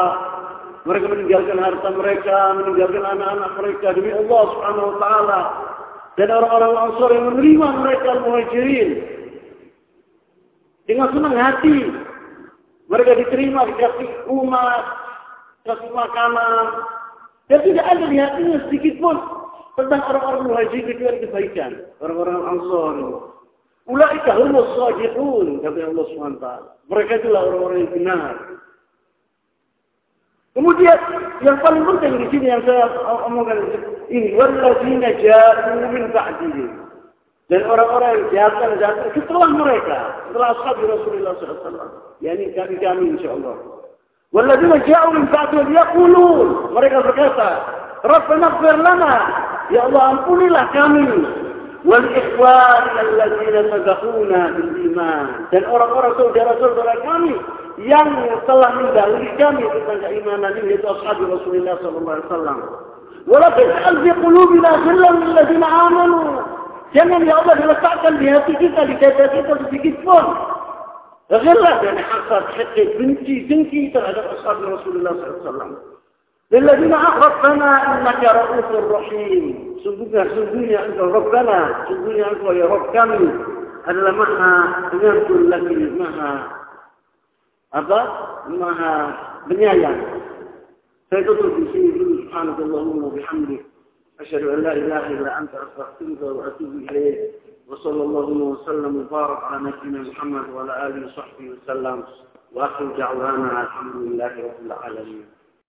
mereka meninggalkan harta mereka meninggalkan anak-anak mereka demi Allah Subhanahu wa taala dan orang-orang ansar yang menerima mereka muhajirin dengan senang hati mereka diterima, dikasih umat, kasih makanan. Dan tidak ada di hatinya sedikit pun tentang orang-orang muhajir kecuali kebaikan. Orang-orang ansor. Ulaika humus sadiqun, kata Allah SWT. Mereka itulah orang-orang yang benar. Kemudian yang paling penting di sini yang saya omongkan ini walladzina ja'u min ba'dihim. Dan orang-orang yang datang datang setelah mereka, setelah ashab Rasulullah SAW. Ya ini kami-kami insyaAllah. Walladzina ja'u min ba'dihim yaqulun. Mereka berkata, Rabbana ighfir lana. Ya Allah ampunilah kami. Wal ikhwan alladzina sabaquna bil iman. Dan orang-orang saudara-saudara kami yang telah mendahului kami tentang keimanan ini yaitu ashab Rasulullah sallallahu alaihi wasallam. ولا تجعل في قلوبنا غلا للذين آمنوا jangan ya Allah diletakkan di hati kita di dada kita sedikit pun غلا يعني حسد حقد benci dengki terhadap ashabi Rasulullah SAW للذين أخرجنا إنك رؤوس رحيم سجدنا سجدنا أنت ربنا سجدنا أنت يا رب كم؟ ألا معها بنيت التي معها. أبا معها بنيايا فيدخل في سيدي سبحانك اللهم وبحمدك أشهد أن لا إله إلا أنت أستغفرك وأتوب إليك. وصلى الله وسلم وبارك على نبينا محمد وعلى آله وصحبه وسلم. وآخر دعوانا الحمد لله رب العالمين.